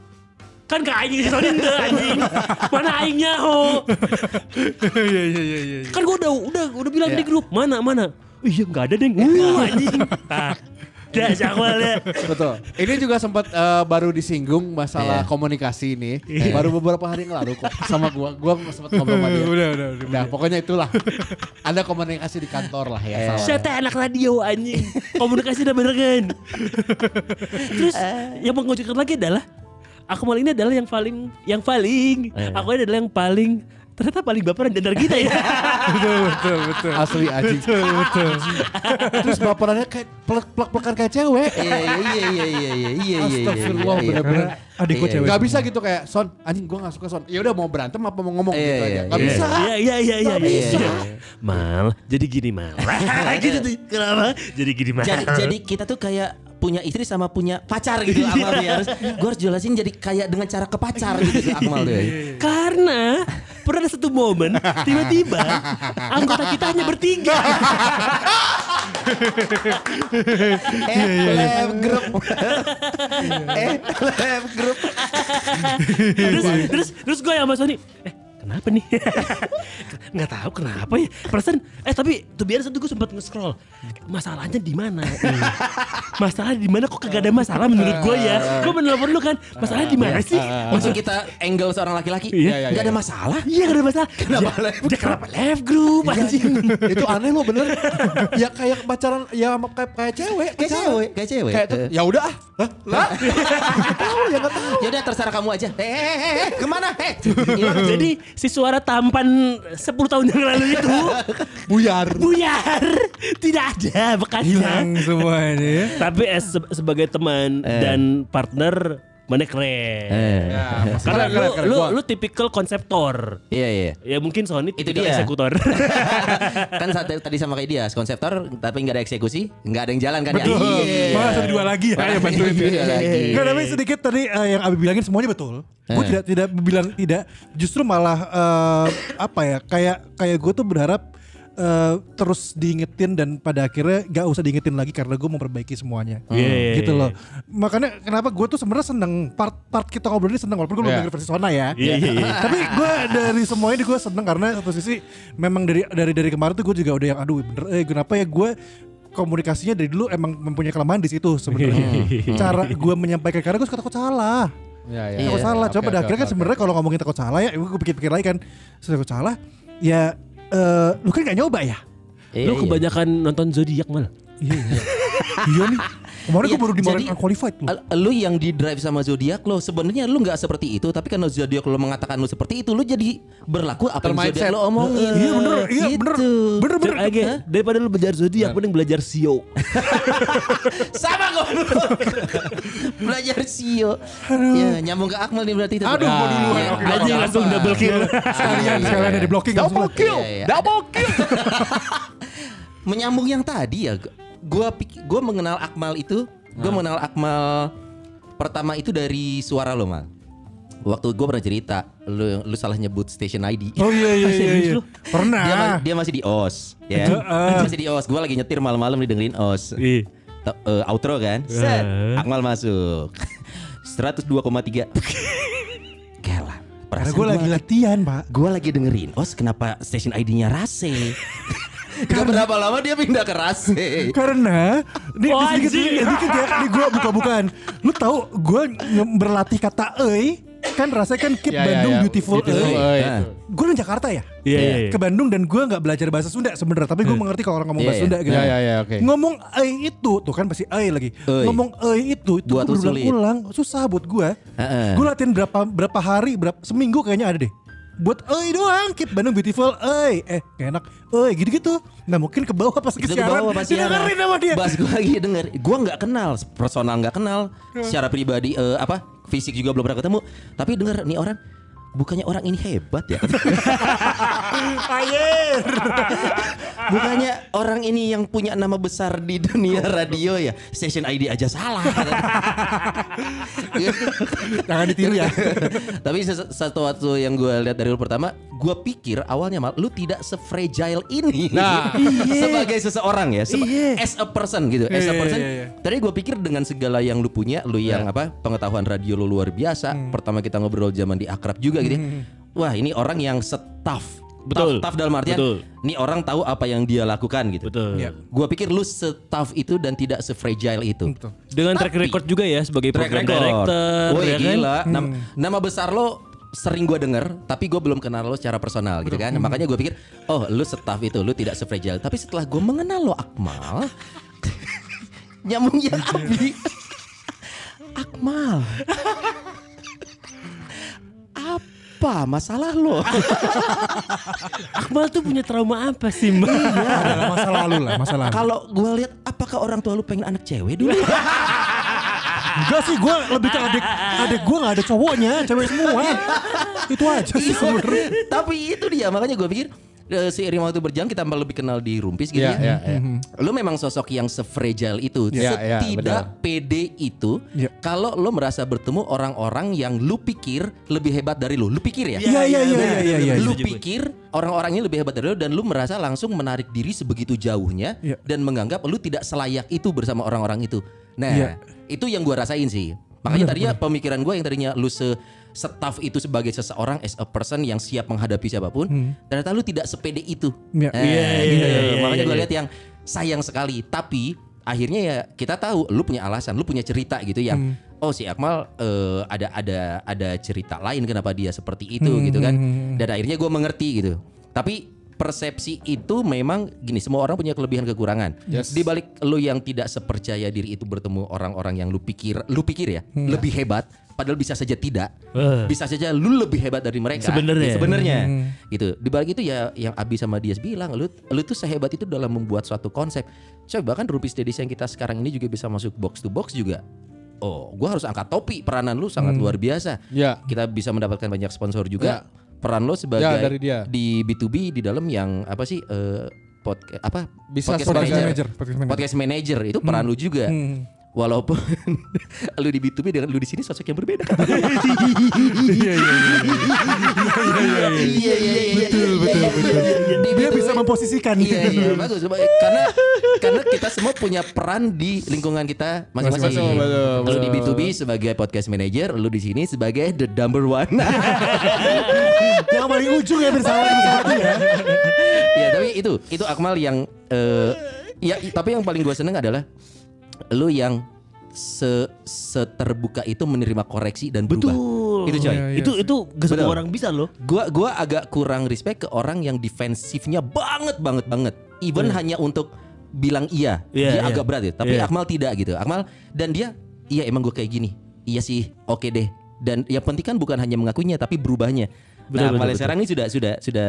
Kan ke Aing sih soalnya ente anjing. Mana Aingnya ho. Iya iya iya iya. Kan gue udah udah udah bilang di grup. Mana mana. Iya nggak ada deng. Uh anjing. Ah, Dah ya. betul. Ini juga sempat eh, baru disinggung masalah Iya. komunikasi ini. Baru beberapa hari yang lalu kok sama gua. Gua sempat ngobrol sama dia. Udah udah udah. Nah pokoknya itulah. Ada komunikasi di kantor lah ya. Saya teh anak radio anjing. Komunikasi udah bener kan. Terus yang mengejutkan lagi adalah Akmal ini adalah yang paling yang paling Eh. aku ini adalah yang paling ternyata paling baperan di antara kita ya. betul betul betul. Asli anjing. Betul betul. Terus baperannya kayak plek-plekan kayak cewek. Iya iya iya iya iya iya iya iya. Astagfirullah, iya, iya. adik gue Iya, cewek. Gak bisa gitu kayak Son, anjing gue gak suka Son. Ya udah mau berantem apa mau ngomong Iya, gitu iya, aja. Gak iya. bisa. Iya iya iya iya. Iya. bisa. Mal, jadi gini mal. gitu tuh. Kenapa? Jadi gini mal. Jadi jadi kita tuh kayak punya istri sama punya pacar gitu Akmal ya. Harus gue harus jelasin jadi kayak dengan cara ke pacar gitu Akmal tuh. ya. Karena pernah ada satu momen tiba-tiba anggota kita hanya bertiga. Eh, lab group. eh, lab group. terus terus terus gue yang sama Sony, eh kenapa nih? Nggak tahu kenapa ya. Perasaan eh tapi tuh biar satu gue sempat nge-scroll. Masalahnya di mana? Masalah di mana kok kagak ada masalah menurut gue ya. Gue menelpon lu kan. Masalahnya di mana sih? Maksud kita angle seorang laki-laki. Iya, iya, iya. ada masalah. Iya gak ada masalah. Kenapa live? Dia kenapa live group anjing? itu aneh loh bener. ya kayak pacaran ya kayak, kayak cewek. Kayak cewek, kayak cewek. Kayak tuh, Eh. ya udah ah. Hah? Lah? Nggak ya tahu. Ya udah terserah kamu aja. Eh, eh, eh, eh, ke mana? Eh, Jadi si suara tampan 10 tahun yang lalu itu Buyar. buyar. Tidak ada bekasnya. Hilang semua ini ya. Tapi as sebagai teman dan partner mana keren. Eh. Ya, Karena keren, lu, keren, keren. lu, Gua- lu tipikal konseptor. Iya iya. Ya mungkin Sony Itu dia. eksekutor. kan saat, tadi sama kayak dia konseptor tapi nggak ada eksekusi nggak ada yang jalan kan Betul. ya iya Malah ada dua lagi ya yang bantuin. Dua lagi. Enggak tapi sedikit tadi eh, yang Abi bilangin semuanya betul. Gue Eh. tidak tidak bilang tidak, justru malah eh, apa ya kayak kayak gue tuh berharap eh, terus diingetin dan pada akhirnya gak usah diingetin lagi karena gue memperbaiki semuanya. Iya, iya, gitu iya. loh. Makanya kenapa gue tuh sebenarnya seneng part part kita ngobrol ini seneng walaupun gue belum Iya. denger versi Sona ya. Iya, iya, iya. Tapi gue dari semuanya gue seneng karena satu sisi memang dari dari dari kemarin tuh gue juga udah yang aduh bener eh kenapa ya gue komunikasinya dari dulu emang mempunyai kelemahan di situ sebenarnya. Cara gue menyampaikan karena gue suka takut salah. Ya, ya. Takut salah. Coba Oke, pada oke, akhirnya kan oke, sebenarnya kalau ngomongin takut salah ya, gue pikir-pikir lagi kan, "Saya takut salah, ya eh, lu kan gak nyoba ya? Iya, Lu iya. kebanyakan nonton zodiak mal. Iya, iya. iya nih. Kemarin Iya, gue baru dimarahin jadi- unqualified. Al- Lu yang di drive sama zodiak lo sebenarnya lu nggak seperti itu tapi karena zodiak lo mengatakan lu seperti itu lu jadi berlaku apa yang zodiak lo omongin Iya bener, iya Gitu. bener, bener bener. Cek aja, daripada lu belajar zodiak mending belajar SEO. sama goblok belajar sio ya nyambung ke Akmal nih berarti itu Aduh, gua duluan. Iya. Oke, Apa? langsung double kill. Sekalian, sekalian ada di blocking. Iya, iya. Double kill. menyambung yang tadi ya gua pik- gua mengenal Akmal itu gua mengenal Akmal pertama itu dari suara lo mal waktu gua pernah cerita lu lu salah nyebut station ID Oh iya iya iya. iya. lu? Pernah. dia, dia masih di OS ya Heeh. masih di OS gua lagi nyetir malam-malam nih dengerin OS Ih. Eh, outro kan set Akmal masuk 102,3 Gila Karena gue lagi latihan pak. Gue lagi dengerin OS kenapa station ID-nya Rase Gak berapa lama dia pindah ke Rase Karena nih Oh, sedikit anjing. sedikit sedikit ya nih gue buka-bukaan. Lu tahu gue berlatih kata "euy" kan rasanya kan keep Ya, ya, Bandung ya. beautiful, Beautiful, euy. euy. Nah. Gue di Jakarta ya. Iya iya. iya. Ke Bandung dan gue nggak belajar bahasa Sunda sebenarnya, tapi gue mengerti kalau orang ngomong Iya, bahasa iya. Sunda gitu. Ya, ya, ya, oke. Ngomong "euy" itu tuh kan pasti "euy" lagi. Ngomong "euy" itu itu berulang-ulang susah buat gue. Heeh. Gue latihan berapa berapa hari, berapa seminggu kayaknya ada deh. Buat euy doang, keep Bandung beautiful, euy. Eh, gak enak. Euy gitu-gitu. Nah, mungkin ke bawah pas ke Itu ke siaran. bawah pasti Didengerin sama dia. Bas gue lagi denger Gue gak kenal Personal gak kenal Secara pribadi eh, apa Fisik juga belum pernah ketemu Tapi denger nih orang Bukannya orang ini hebat ya Ayer. Bukannya orang ini yang punya nama besar di dunia radio ya Station ID aja salah Jangan ditiru ya. Tapi ses- sesuatu yang gue lihat dari lu pertama, gue pikir awalnya mal lu tidak sefragile ini. Nah. sebagai seseorang ya, seba- as a person gitu, as a Iya, person. iya, iya. Tadi gue pikir dengan segala yang lu punya, lu yang apa pengetahuan radio lu luar biasa. Hmm. Pertama kita ngobrol zaman di akrab juga gitu. ya. Wah ini orang yang setaf. Betul. Tough, tough dalam artian, Betul. ini orang tahu apa yang dia lakukan gitu. Betul. Iya. Gue pikir lu setaf itu dan tidak sefragile itu. Betul. Dengan track Tapi- record juga ya sebagai Track program record. director. Woi ya kan? gila. Nama, nama besar lo sering gue denger, tapi gue belum kenal lo secara personal gitu kan. Makanya gue pikir, oh lu staff itu, lu tidak sefragile. Tapi setelah gue mengenal lo Akmal, nyambungnya Abi. Akmal. Apa masalah lo? Akmal tuh punya trauma apa sih mbak? Adalah masa lalu lah, masa lalu. Kalau gue lihat apakah orang tua lu pengen anak cewek dulu? Enggak sih, gue lebih ke adik adik gue nggak ada cowoknya, cewek semua. Itu aja sih sebenarnya. Tapi itu dia makanya gue pikir eh, seiring waktu berjalan kita lebih kenal di Rumpis gitu Iya, ya. iya, iya. Lu memang sosok yang sefragile itu, Iya, iya, setidak pede itu. Iya. Kalau lu merasa bertemu orang-orang yang lu pikir lebih hebat dari lu, lu pikir ya? Iya, iya, iya, iya, iya, iya. Lu gue. pikir orang-orang ini lebih hebat dari lu dan lu merasa langsung menarik diri sebegitu jauhnya Iya. dan menganggap lu tidak selayak itu bersama orang-orang itu. Nah, Iya. itu yang gua rasain sih. Makanya tadinya pemikiran gue yang tadinya lu se staff itu sebagai seseorang as a person yang siap menghadapi siapa pun, ternyata lu tidak sepede itu. Iya. Nah, Iya, gitu. iya, iya, Makanya iya, gue iya. lihat yang sayang sekali. Tapi akhirnya ya kita tahu lu punya alasan, lu punya cerita gitu yang oh si Akmal eh, ada ada ada cerita lain kenapa dia seperti itu gitu kan. Dan akhirnya gue mengerti gitu. Tapi persepsi itu memang gini semua orang punya kelebihan kekurangan. Yes. Di balik lu yang tidak sepercaya diri itu bertemu orang-orang yang lu pikir lu pikir ya lebih hebat padahal bisa saja tidak. Eh. Bisa saja lu lebih hebat dari mereka. Sebenarnya. Ya, sebenarnya. Gitu. Di balik itu ya yang Abi sama Dias bilang lu lu tuh sehebat itu dalam membuat suatu konsep. Coba kan Rupis Dedis yang kita sekarang ini juga bisa masuk box to box juga. Oh, gua harus angkat topi peranan lu sangat luar biasa. Ya. Kita bisa mendapatkan banyak sponsor juga. Peran lo sebagai Ya, dari dia. di B2B di dalam yang apa sih eh podcast apa Bisa podcast sebagai- manager. manager, podcast manager. Podcast manager itu peran lu juga. Walaupun lu di B2B dengan lu di sini sosok yang berbeda. Iya, iya, iya. Iya iya iya. Betul, betul, betul. Di Dia B2B bisa memposisikan. Iya iya bagus karena karena kita semua punya peran di lingkungan kita masing-masing. Betul, Lu di betul. B2B sebagai podcast manager, lu di sini sebagai the number one. Yang paling ujung ya bersama bersama ya. ya tapi itu itu Akmal yang eh ya tapi yang paling gue seneng adalah lu yang se seterbuka itu menerima koreksi dan berubah. Betul. Itu coy. Iya, iya. Itu itu gak semua orang bisa loh. Gua gua agak kurang respect ke orang yang defensifnya banget banget banget. Even hanya untuk bilang iya, Hmm. Iya, dia iya. agak berat ya. Tapi Iya. Akmal tidak gitu. Akmal dan dia iya emang gue kayak gini. Iya sih, oke deh. Dan yang penting kan bukan hanya mengakuinya tapi berubahnya. Betul, nah, betul, Akmal betul. sekarang ini sudah sudah sudah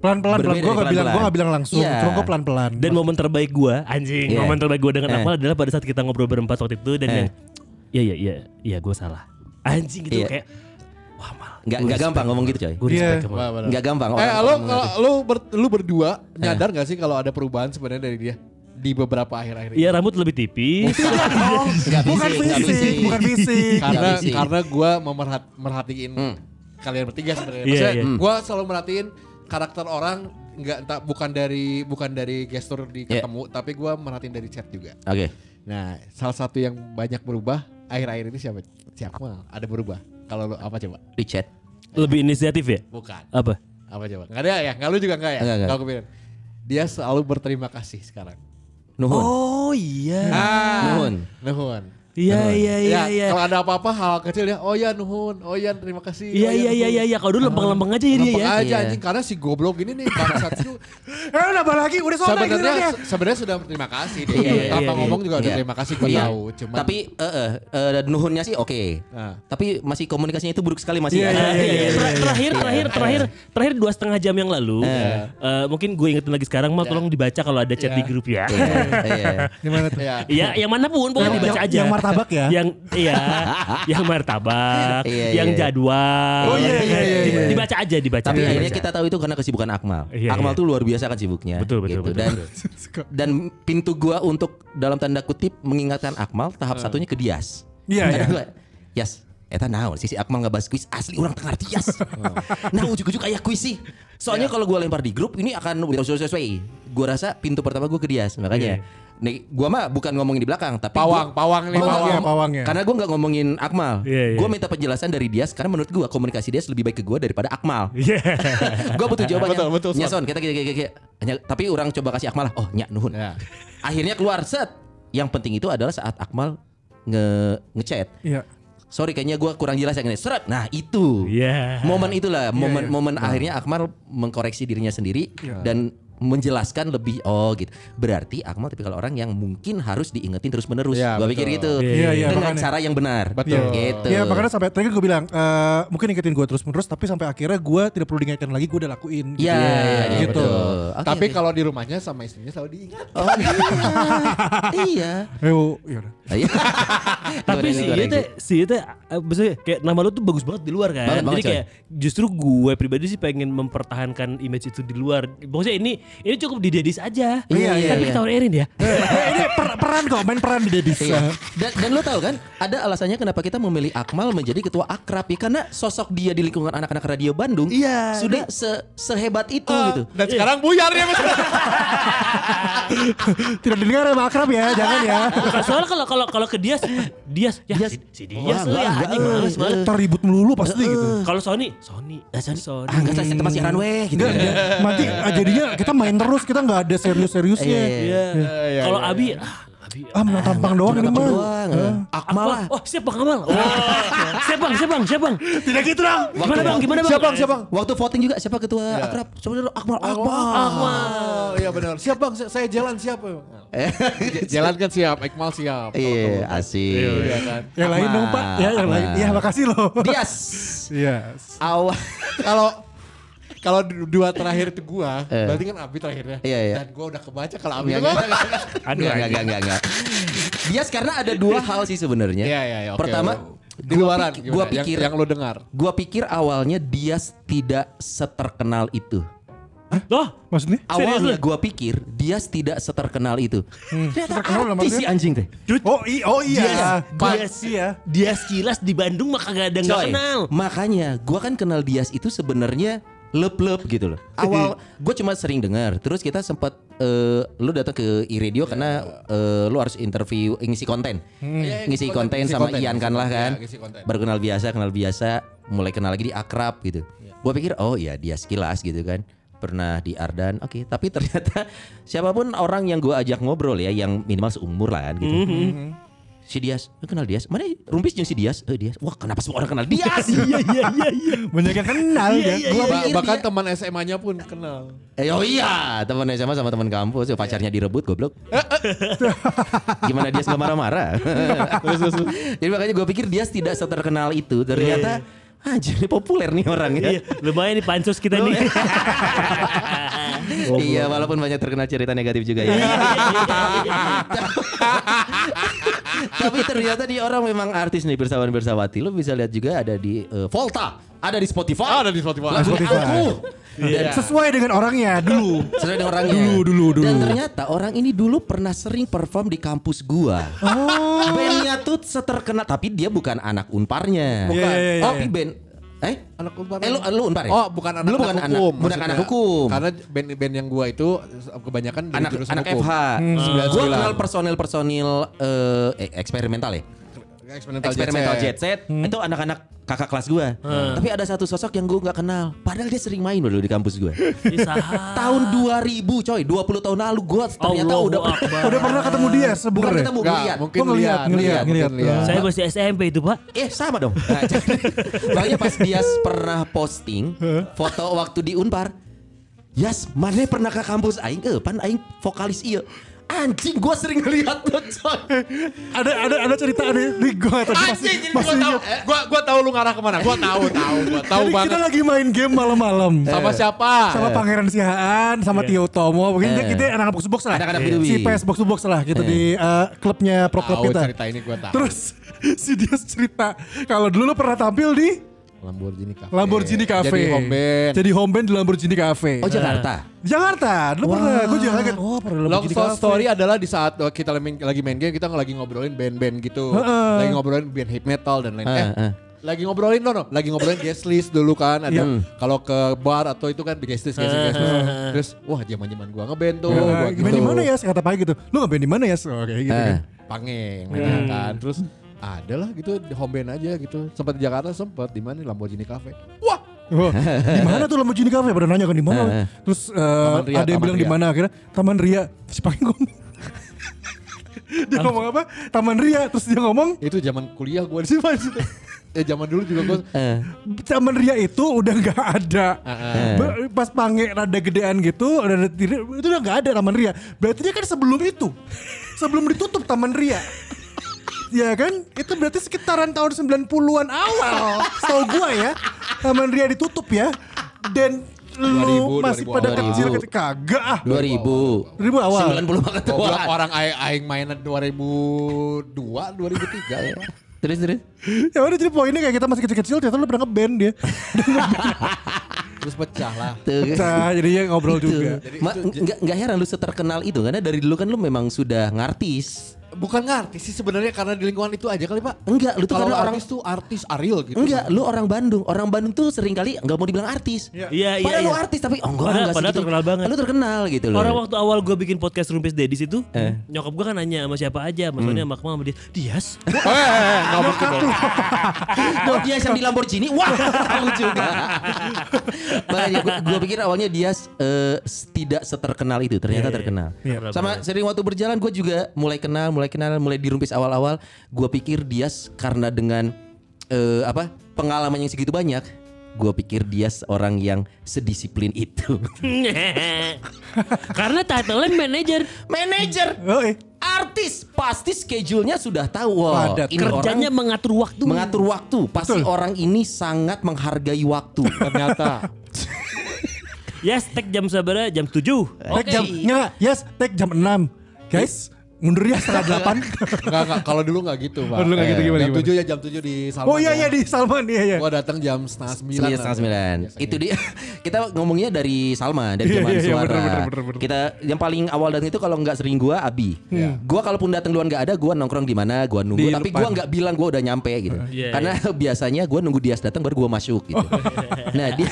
Pelan-pelan, pelan. Gue gak bilang, gue gak bilang langsung. Iya. Cuma gue pelan-pelan. Dan momen terbaik gua, anjing, Iya. momen terbaik gua dengan Eh. Akmal adalah pada saat kita ngobrol berempat waktu itu dan Eh. yang iya iya iya iya gue salah. Anjing gitu Iya. kayak wah mal. nggak nggak gampang ngomong gitu coy. Gue Iya. lu. Nggak gampang. Eh, orang- lo lo ber- lu berdua nyadar gak sih kalau ada perubahan sebenarnya dari dia di beberapa akhir-akhir ini? Iya rambut lebih tipis. Bukan fisik, bukan fisik. karena karena gue memerhat merhatiin Hmm. kalian bertiga sebenarnya. Iya, Maksudnya iya. gue selalu merhatiin karakter orang nggak entah bukan dari bukan dari gestur di ketemu, tapi gue merhatiin dari chat juga. Oke. Nah, salah satu yang banyak berubah akhir-akhir ini siapa? Siapa? Ada berubah. Kalau lo apa coba? Di chat. lebih inisiatif ya? Bukan. Apa? Apa coba? Nggak ada ya? Nggak lu juga nggak ya? Nggak, nggak. Nggak kepikiran. Dia selalu berterima kasih sekarang. Nuhun. Oh iya. Ah, Nuhun. Nuhun. Iya iya iya ya, iya. kalau ada apa-apa hal kecil ya, oh ya nuhun, oh ya terima kasih. Iya oh, ya, iya iya iya iya. Kalau dulu lempeng-lempeng aja ya dia Lempeng ya. aja Iya. anjing karena si goblok ini nih bangsat itu Eh nambah lagi, udah soalnya gitu sebenarnya ya. sebenarnya sudah berterima kasih dia. Iya, iya, Tanpa iya, ngomong juga udah Iya. terima kasih gue Iya. tahu. Cuman Tapi eh eh, eh, nuhunnya sih oke. Nah. Tapi masih komunikasinya itu buruk sekali masih. Iya, iya, iya, iya, iya, iya. terakhir terakhir terakhir terakhir dua setengah jam yang lalu Eh. mungkin gue ingetin lagi sekarang mal tolong dibaca kalau ada chat Iya. di grup ya Iya, iya. Gimana tuh? ya. Iya yang mana pun pokoknya Yang- dibaca aja martabak ya? yang iya yang martabak Iya, yang iya. jadwal Oh, iya, iya, iya, iya. dibaca aja dibaca Tapi akhirnya kita tahu itu karena kesibukan Akmal. Iya, Akmal iya. tuh luar biasa kan sibuknya. Betul, betul, betul, Dan betul. dan pintu gua untuk dalam tanda kutip mengingatkan Akmal tahap satunya ke Dias. Iya, Karena iya. gua, Yas, eta naon sisi Akmal ngebahas kuis asli orang tengah Dias. nah ujuk-ujuk kayak kuis sih. Soalnya kalau gua lempar di grup ini akan sesuai. Gua rasa pintu pertama gua ke Dias. Makanya nih gua mah bukan ngomongin di belakang tapi Pawang, gua- pawang nih, Gua nggak pawang. ngomong- Pawangnya. Karena gua nggak ngomongin Akmal. Iya, iya. Gua minta penjelasan dari Dias karena menurut gua komunikasi Dias lebih baik ke gua daripada Akmal. Iya. gue butuh jawabannya. Betul, betul, Nya, Son. Son, kita kita kita, kita. Nya, tapi orang coba kasih Akmal lah. Oh, nyak nuhun. Ya. Akhirnya keluar set. Yang penting itu adalah saat Akmal nge ngechat. Iya. Sorry kayaknya gua kurang jelas yang ini. Seret. Nah, itu. Iya. Momen itulah, momen iya. momen akhirnya Akmal mengkoreksi dirinya sendiri Iya. dan menjelaskan lebih oh gitu. Berarti Akmal tapi kalau orang yang mungkin harus diingetin terus menerus. Iya, gua betul. pikir gitu. Iya, iya, Dengan makanya. cara yang benar. Betul. Gitu. Iya makanya sampai terakhir gue bilang eh, mungkin ingetin gue terus menerus tapi sampai akhirnya gue tidak perlu diingatkan lagi gue udah lakuin. Iya, iya, gitu. betul. Oke, Tapi oke. kalau di rumahnya sama istrinya selalu diingat. Oh iya. iya. Eh, oh, iya udah. Iya. Tapi si itu si itu eh, maksudnya kayak nama lu tuh bagus banget di luar kan. Banget, banget, Jadi kayak justru gue pribadi sih pengen mempertahankan image itu di luar. Maksudnya ini ini cukup di Dedis aja. Iya, iya, Kan iya. kita orang Erin ya. Eh, ini per- peran kok main peran di Dedis. Iya. Dan, dan lo tahu kan, ada alasannya kenapa kita memilih Akmal menjadi ketua akrab ya karena sosok dia di lingkungan anak-anak radio Bandung Iya. sudah se- sehebat itu Ah, gitu. Dan sekarang buyar ya. Mas. Tidak didengar ya Mbak akrab ya, jangan ya. Soalnya kalau kalau kalau ke Dias, Dias ya Dias. si, si Dias tuh ya anjing males eh, banget. Ntar ribut melulu pasti gitu. Kalau Sony, Sony, Ah, Sony. Sony. Ah, enggak saya tempat siaran weh gitu. Nanti ah, jadinya kita main terus, kita nggak ada serius-seriusnya. Iya. Iya. Kalau Abi, ah, Abi. Ah, menang tampang doang ini mah. doang. eh. Akmal. Oh, siap Bang Amal. Oh, siap Bang, siap Bang, siap Bang. Tidak gitu dong. Gimana Bang? Gimana Bang? Siap bang, siap bang. Waktu voting juga siapa ketua akrab? Sebenarnya Akmal Akmal. Oh, iya benar. Siap bang, saya- jalan siap. jalan kan siap, Iqmal siap. Iya, asik. Iya kan. Yang lain dong Pak. Ya, yang lain. Iya, makasih loh. Dias. Iya. Awal. Kalau kalau du- dua terakhir itu gua, Eh. berarti kan Abi terakhirnya. Iya, iya. Dan gua udah kebaca kalau Abi Enggak, enggak, kan. enggak, enggak, enggak, enggak, enggak. Bias karena ada dua hal sih sebenarnya. Iya, iya, iya, Pertama, di luaran gimana? gua Yang- pikir, yang, lu dengar. gua pikir awalnya Dias tidak seterkenal itu. Oh, Maksudnya? Awalnya gua pikir Dias tidak seterkenal itu. Ternyata Seterkenal dalam artis si anjing teh. Oh, i oh iya. Dias, Iya. Dias Kilas di Bandung mah kagak ada Coy, kenal. makanya gua kan kenal Dias itu sebenarnya lep-lep gitu loh. Awal gue cuma sering dengar. Terus kita sempat eh, lu datang ke iRadio karena eh, lu harus interview ngisi konten. Iya, ngisi ngisi konten, konten, ngisi sama konten, Ian kan lah kan. Iya, ngisi konten. Baru kenal biasa, kenal biasa, mulai kenal lagi di akrab gitu. Gua pikir oh ya Dias Kilas gitu kan. Pernah di Ardan, oke. Tapi ternyata siapa pun orang yang gua ajak ngobrol ya, yang minimal seumur lah kan gitu. Si Dias, lu kenal Dias? Mana Rumpis jeung si Dias? Eh Dias. Wah, kenapa semua orang kenal Dias? Iya iya iya iya. Banyak yang kenal ya. Gua Ba- pikir bahkan dia- teman SMA-nya pun kenal. Eh, oh iya, teman SMA sama teman kampus, ya, pacarnya direbut goblok. Gimana dia nggak marah-marah? Jadi makanya gue pikir dia tidak seterkenal itu. Ternyata anjir ini populer nih orang ya. Iya, lumayan nih pansus kita nih. iya, walaupun banyak terkenal cerita negatif juga ya. Tapi ternyata dia orang memang artis nih bersawan bersawati. Lo bisa lihat juga ada di eh, Volta, ada di Spotify. Ah, ada di Spotify. Lagu Spotify. aku. Iya. Sesuai dengan orangnya dulu. Sesuai dengan orangnya. Dulu, dulu, dulu. Dan ternyata orang ini dulu pernah sering perform di kampus gua. Oh. Bandnya tuh seterkenal, tapi dia bukan anak unparnya. Bukan. Iya, Oh, iya. tapi band Eh? Anak unpar. Eh lu, lu unpar ya? Oh, bukan anak, Lu bukan anak anak, hukum. bukan anak hukum. Karena band-band yang gua itu kebanyakan dari anak jurusan anak hukum. FH. Hmm. Gua 99. kenal personil-personil eh, eh, eksperimental ya. Eksperimental, Eksperimental Jet Jet Set. Itu anak-anak kakak kelas gua. Tapi ada satu sosok yang gua nggak kenal. Padahal dia sering main loh di kampus saha. Tahun 2000 coy, 20 tahun lalu gua ternyata Allahu udah Akbar. Udah pernah ketemu dia bukan sebenarnya. ketemu Enggak, lihat. mungkin ngeliat, lihat, ngeliat, mungkin ngeliat. Saya masih SMP itu, Pak. Eh sama dong. Nah, makanya pas dia pernah posting foto waktu di Unpar. Yas, mana pernah ke kampus aing? Eh, pan aing vokalis iya. Anjing, gua sering ngeliat tuh coy. Ada ada ada cerita ada di gua tadi Anjing, ini pas gua tahu. ingat. Gua gua tahu lu ngarah ke mana. Gua tahu, tahu, gua tahu Jadi banget. kita lagi main game malam-malam. Sama siapa? sama Pangeran Sihaan, sama Tio Tomo, mungkin Eh. kita anak-anak box to box lah. Anak-anak Si Bidui. PS box to box lah gitu di eh, klubnya pro club Tahu kita. cerita ini gua tahu. Terus si dia cerita kalau dulu lu pernah tampil di Lamborghini Cafe. Lamborghini Cafe. Jadi home band. Jadi home band di Lamborghini Cafe. Oh Jakarta. Jakarta, dulu pernah. Gue juga kaget. Oh, pernah Long story, story adalah di saat uh, kita lagi main, game kita lagi ngobrolin band-band gitu. Heeh. Lagi ngobrolin band hip metal dan lain. Heeh, Eh, heeh. lagi ngobrolin no, no. lagi ngobrolin guest list dulu kan ada Iya. kalau ke bar atau itu kan guest list guest list, guest list. terus wah zaman-zaman gua ngeband tuh Eh, gua Band di mana ya? Kata Pak gitu. Lu nggak band di mana ya? Oh, kayak gitu Eh. kan. Pangeng mainnya kan terus ada lah gitu di home band aja gitu sempat di Jakarta sempat di mana Lamborghini Cafe wah Oh, di mana tuh Lamborghini Cafe? Pada nanya kan di mana? Eh. Terus eh, Ria, ada yang Taman bilang di mana akhirnya Taman Ria. Si ngomong. dia ngomong apa? Taman Ria. Terus dia ngomong itu zaman kuliah gua di sini ya zaman dulu juga gue Eh. Taman Ria itu udah nggak ada. Eh. Ba- Pas pange rada gedean gitu, rada itu udah nggak ada Taman Ria. Berarti dia kan sebelum itu, sebelum ditutup Taman Ria. Ya kan? Itu berarti sekitaran tahun 90-an awal. Setahu gua ya. Taman Ria ditutup ya. Dan lu 2000, masih 2000 pada awal. kecil ketika kagak ah. 2000. 2000 awal. 90 banget tuh. Orang aing, aing mainan 2002, 2003 ya. Terus terus. Ya udah jadi poinnya kayak kita masih kecil-kecil ternyata lu pernah ngeband dia. Terus pecah lah. Tuh. Nah, jadinya ngobrol juga. Ma, nggak nggak heran lu seterkenal itu karena dari dulu kan lu memang sudah ngartis. Bukan ngerti sih sebenarnya karena di lingkungan itu aja kali Pak. Enggak, lu tuh Kalau karena orang artis tuh artis Ariel gitu. Enggak, lu orang Bandung. Orang Bandung tuh sering kali nggak mau dibilang artis. Iya, iya, Padahal lu iya. artis tapi oh enggak Padahal- enggak padahal segitu. terkenal banget. Lu terkenal gitu loh. Orang waktu awal gue bikin podcast Rumpis Dedis itu, Eh. nyokap gue kan nanya sama siapa aja, maksudnya sama Akmal sama dia, Dias? Eh, nggak mungkin dong. Oh dia yang di Lamborghini, wah tahu juga. Makanya gua, gua pikir awalnya dia eh, tidak seterkenal itu, ternyata terkenal. Iya. Sama sering waktu berjalan gue juga mulai kenal, mulai kenal, mulai dirumpis awal-awal. Gue pikir dia karena dengan eh, apa pengalaman yang segitu banyak, gue pikir dia orang yang sedisiplin itu. Karena manajer. Manager, eh. artis pasti schedule-nya sudah tahu. Wah, Padat. ini Kerjanya orang mengatur waktu. mengatur waktu. Pasti orang ini sangat menghargai waktu. Ternyata Yes, tag jam sabara jam 7. Take jam, nggak, yes, take jam 6. Guys, mundur ya setengah delapan. Enggak enggak kalau dulu enggak gitu, Pak. Oh, dulu nggak gitu, gimana, jam? 7 ya jam 7 di Salman. oh iya ya. iya di Salman iya iya. Gua datang jam setengah sembilan. Sembilan setengah sembilan. Itu dia. Kita ngomongnya dari Salma dari Iya, zaman iya, iya, suara. bener, bener, bener, bener. Kita yang paling awal datang itu kalau nggak sering gua Abi. Gua kalaupun datang duluan nggak ada, gua nongkrong di mana, gua nunggu. Di Tapi depan. gua nggak bilang gua udah nyampe gitu. Iya, Karena biasanya gua nunggu Dias datang baru gua masuk gitu. nah dia,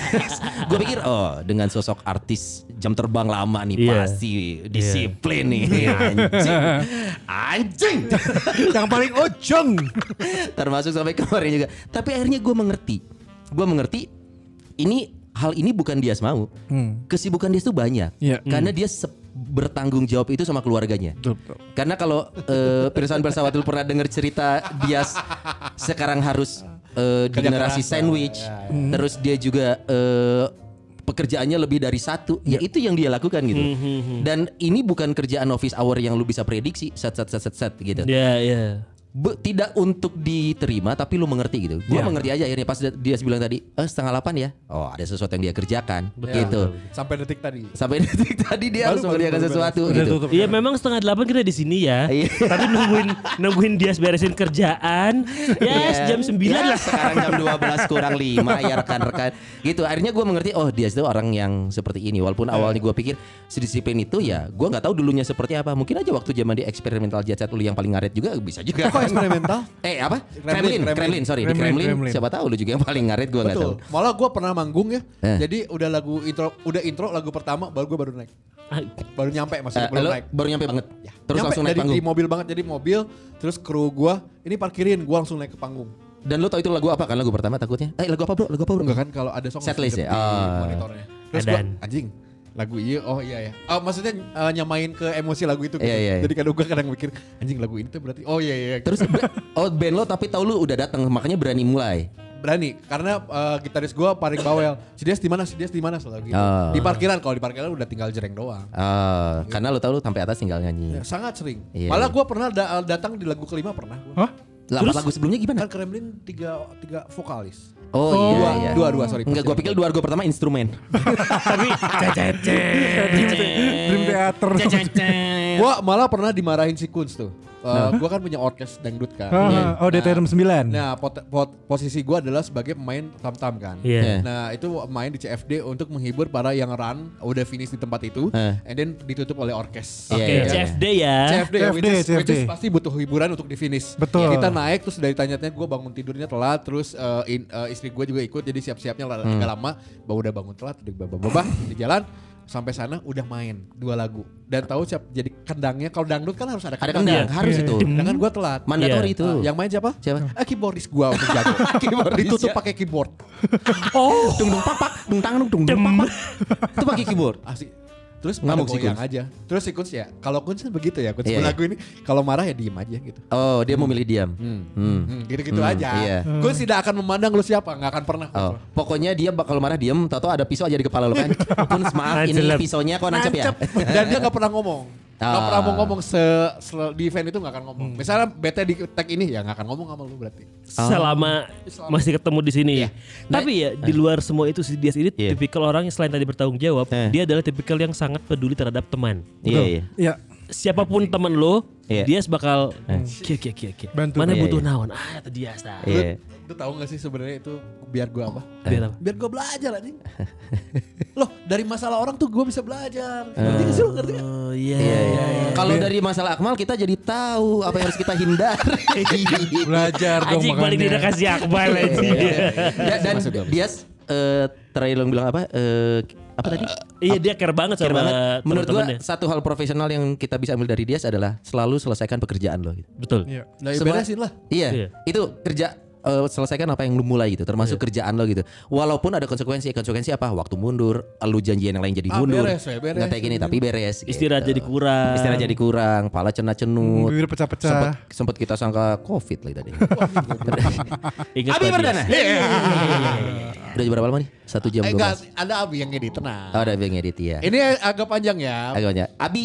gua pikir oh dengan sosok artis jam terbang lama nih Iya. pasti disiplin nih anjing. Anjing. Yang paling ojong. termasuk sampai kemarin juga. Tapi akhirnya gue mengerti, gue mengerti ini hal ini bukan dia mau. Kesibukan dia itu banyak, Iya. karena dia se- bertanggung jawab itu sama keluarganya. Betul, betul. Karena kalau eh Pirsawan Bersawat dulu pernah dengar cerita dia sekarang harus eh, di generasi sandwich, terus dia juga eh, pekerjaannya lebih dari satu, ya itu yang dia lakukan gitu. Dan ini bukan kerjaan office hour yang lu bisa prediksi, set set set set, set gitu. Iya, iya. Be- tidak untuk diterima tapi lu mengerti gitu. Gua Iya. mengerti aja akhirnya pas dia bilang tadi, "Eh setengah delapan ya." Oh, ada sesuatu yang dia kerjakan gitu. Sampai detik tadi. Sampai detik tadi dia harus Baru- mengerjakan baru- sesuatu Udah gitu. Iya memang setengah delapan kita di sini ya. Iya. Tapi nungguin nungguin dia beresin kerjaan. Yes, Iya. jam 9 Ya, lah. Sekarang jam 12 kurang 5 ya rekan-rekan. Gitu. Akhirnya gua mengerti oh dia itu orang yang seperti ini. Walaupun awalnya gua pikir sedisiplin itu ya gua nggak tahu dulunya seperti apa. Mungkin aja waktu zaman di eksperimental jet set lu yang paling ngaret juga bisa juga. Kok eksperimental? Eh apa? Kremlin, Kremlin, Kremlin. Kremlin, sorry di Kremlin. Siapa tahu lu juga yang paling ngaret gua nggak tahu. Betul. Malah gue pernah manggung ya. Eh. Jadi udah lagu intro, udah intro lagu pertama baru gue baru naik. Baru nyampe maksudnya Eh, belum lo naik. baru nyampe banget. Terus Nyampe langsung naik dari, panggung. Di mobil banget jadi mobil terus kru gue ini parkirin gue langsung naik ke panggung. Dan lu tau itu lagu apa kan lagu pertama takutnya? Eh lagu apa bro? Lagu apa bro? Enggak kan kalau ada song Setlist di ya? Ah. monitornya. Terus gue anjing lagu iya oh iya ya. Oh maksudnya eh, nyamain ke emosi lagu itu gitu. Iya, iya, iya. Jadi kadang gue kadang mikir anjing lagu ini tuh berarti oh iya iya. Terus oh band lo tapi tahu lu udah datang makanya berani mulai. berani karena eh, gitaris gue paling bawel. Si Dias di mana? Si Dias di mana selalu gitu. Oh. Di parkiran kalau di parkiran udah tinggal jereng doang. Ah, karena lu tahu lu sampai atas tinggal nyanyi. Ya, sangat sering. Iya. Malah gue pernah da- datang di lagu kelima pernah. Gua. Hah? Lah lagu sebelumnya gimana? Kan Kremlin tiga tiga vokalis. Oh, dua, iya iya. dua dua sorry. Enggak gua pikir dua lagu pertama instrumen. Tapi Dream Theater. Gua malah pernah dimarahin si Kunz tuh. Eh, Gua kan punya orkes dangdut kan. Ah, oh DTM 9. Nah, pot- pot- posisi gua adalah sebagai pemain tam-tam kan. Iya. Nah, itu main di CFD untuk menghibur para yang run udah finish di tempat itu, Eh. and then ditutup oleh orkes. Iya, Oke, iya, iya. CFD ya. CFD, ya, which, is, CFD. which is pasti butuh hiburan untuk di finish. Betul. Kita naik terus dari tanya-tanya gue bangun tidurnya telat, terus eh, in- eh, istri gue juga ikut, jadi siap-siapnya Hmm. agak lama. Baru udah bangun telat, udah babah di jalan. Sampai sana udah main dua lagu dan tahu siap jadi kendangnya kalau dangdut kan harus ada Ada kendang. kendang, harus itu. Sedangkan gue telat. Mandatori Iya. itu. Ah, yang main siapa? Siapa? Eh, keyboardis gua untuk jago. Keyboardis Ditutup ya. pakai keyboard. Oh, Dung dung pak pak, dung tang dung dung pak pak. Itu pakai keyboard. Asli. Terus Ngamuk si goyang Kunz. aja. Terus si Kunz ya, kalau Kunz kan begitu ya. Kunz Iya, belagu ini kalau marah ya diem aja gitu. Oh, dia mau milih diam. Hmm. Hmm. Hmm, gitu-gitu Hmm, aja. iya. Kunz tidak akan memandang lu siapa, nggak akan pernah. Oh, pokoknya dia bakal marah diem, aja ada pisau aja di kepala lo kan. Pun maaf ini Anjlep. pisaunya kok nancep ya. Dan dia nggak pernah ngomong. Ah. pernah mau ngomong se, se- di event itu nggak akan ngomong. Misalnya bete di tag ini ya nggak akan ngomong sama lu berarti. selama masih ketemu di sini. Iya. Tapi ya di luar semua itu si Dias ini Iya. tipikal orang yang selain tadi bertanggung jawab, Eh. dia adalah tipikal yang sangat peduli terhadap teman. Iya, iya. Iya. Siapa pun teman lo, Iya. Dias bakal kia kia kia kia. Bantu. Mana Iya, butuh iya. naon? Ah, itu Dias tah. Iya. Lu tahu gak sih sebenarnya itu biar gua apa? Biar apa? Biar gua belajar anjing. Loh, dari masalah orang tuh gua bisa belajar. Ngerti gak sih lu? Ngerti gak? Oh iya. Iya, iya. Kalau dari masalah Akmal kita jadi tahu apa yang harus kita hindari. Belajar dong Anjing balik dia makanya. kasih Akmal anjing. Ya, dan Maksud gua. dia eh, terakhir lo bilang apa? Eh, apa tadi? Iya dia care banget Care sama banget. Menurut gua satu hal profesional yang kita bisa ambil dari dia adalah selalu selesaikan pekerjaan lo. Gitu. Betul. Iya. Nah, ya beresin lah. Iya, Iya. itu kerja eh, selesaikan apa yang lu mulai gitu, termasuk kerjaan lo gitu. Walaupun ada konsekuensi, konsekuensi apa? Waktu mundur, lu janjian yang lain jadi Ah, mundur. beres, ya, beres. Nggak kayak gini tapi beres. gitu. Istirahat jadi kurang. Istirahat jadi kurang, pala cenat cenut. Bibir Sempet, pecah-pecah. sempet kita sangka covid lagi tadi. Ingat Abi Perdana. Dias. Udah jam berapa lama nih? Satu jam Eh, dua enggak, ada Abi yang ngedit, tenang. Oh, ada yang ngedit ya. Ini agak panjang ya. Agak banyak. Abi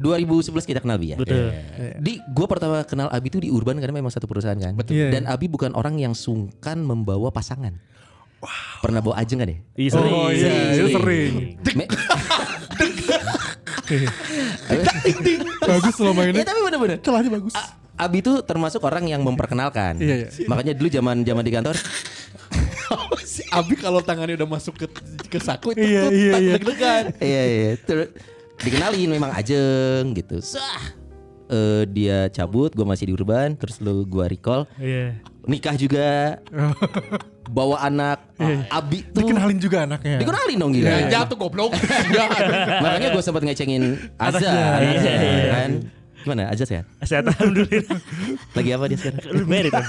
2011 kita kenal Bi ya. Betul. Di gua pertama kenal Abi itu di Urban karena memang satu perusahaan kan. Betul. Iya. Dan Abi bukan orang yang sungkan membawa pasangan. Pernah bawa ajeng gak deh? Iya sering. Oh iya, itu sering. Me- Bagus lo Ya mainnya. tapi bener-bener. Celahnya bagus. A- Abi itu termasuk orang yang memperkenalkan. Iya, iya. Makanya dulu zaman zaman di kantor, si Abi kalau tangannya udah masuk ke ke saku itu Iya, tuh iya, tak iya. deg-degan. iya iya, terus dikenalin memang ajeng gitu. Sah. Eh, dia cabut, gua masih di urban, terus lu gua recall, Iya. nikah juga, bawa anak, Abi tuh Dikenalin juga anaknya. dikenalin dong gila. Ya, jatuh goblok. Ya. Makanya gue sempat ngecengin Azza, Iya, iya, iya. kan? Gimana Azza sehat? Sehat alhamdulillah. Lagi apa dia sekarang? Lu merit kan?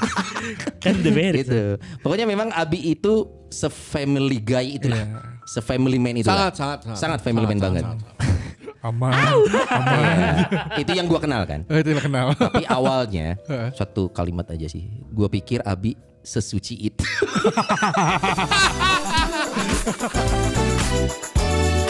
Kan udah merit. gitu. Pokoknya memang Abi itu se-family guy itu lah. Se-family man itu Sangat, lah. sangat, sangat. Sangat family man banget aman, aman. Iya. Itu yang gue kenal kan. Oh, itu yang kenal. Tapi awalnya satu kalimat aja sih. Gue pikir Abi sesuci itu.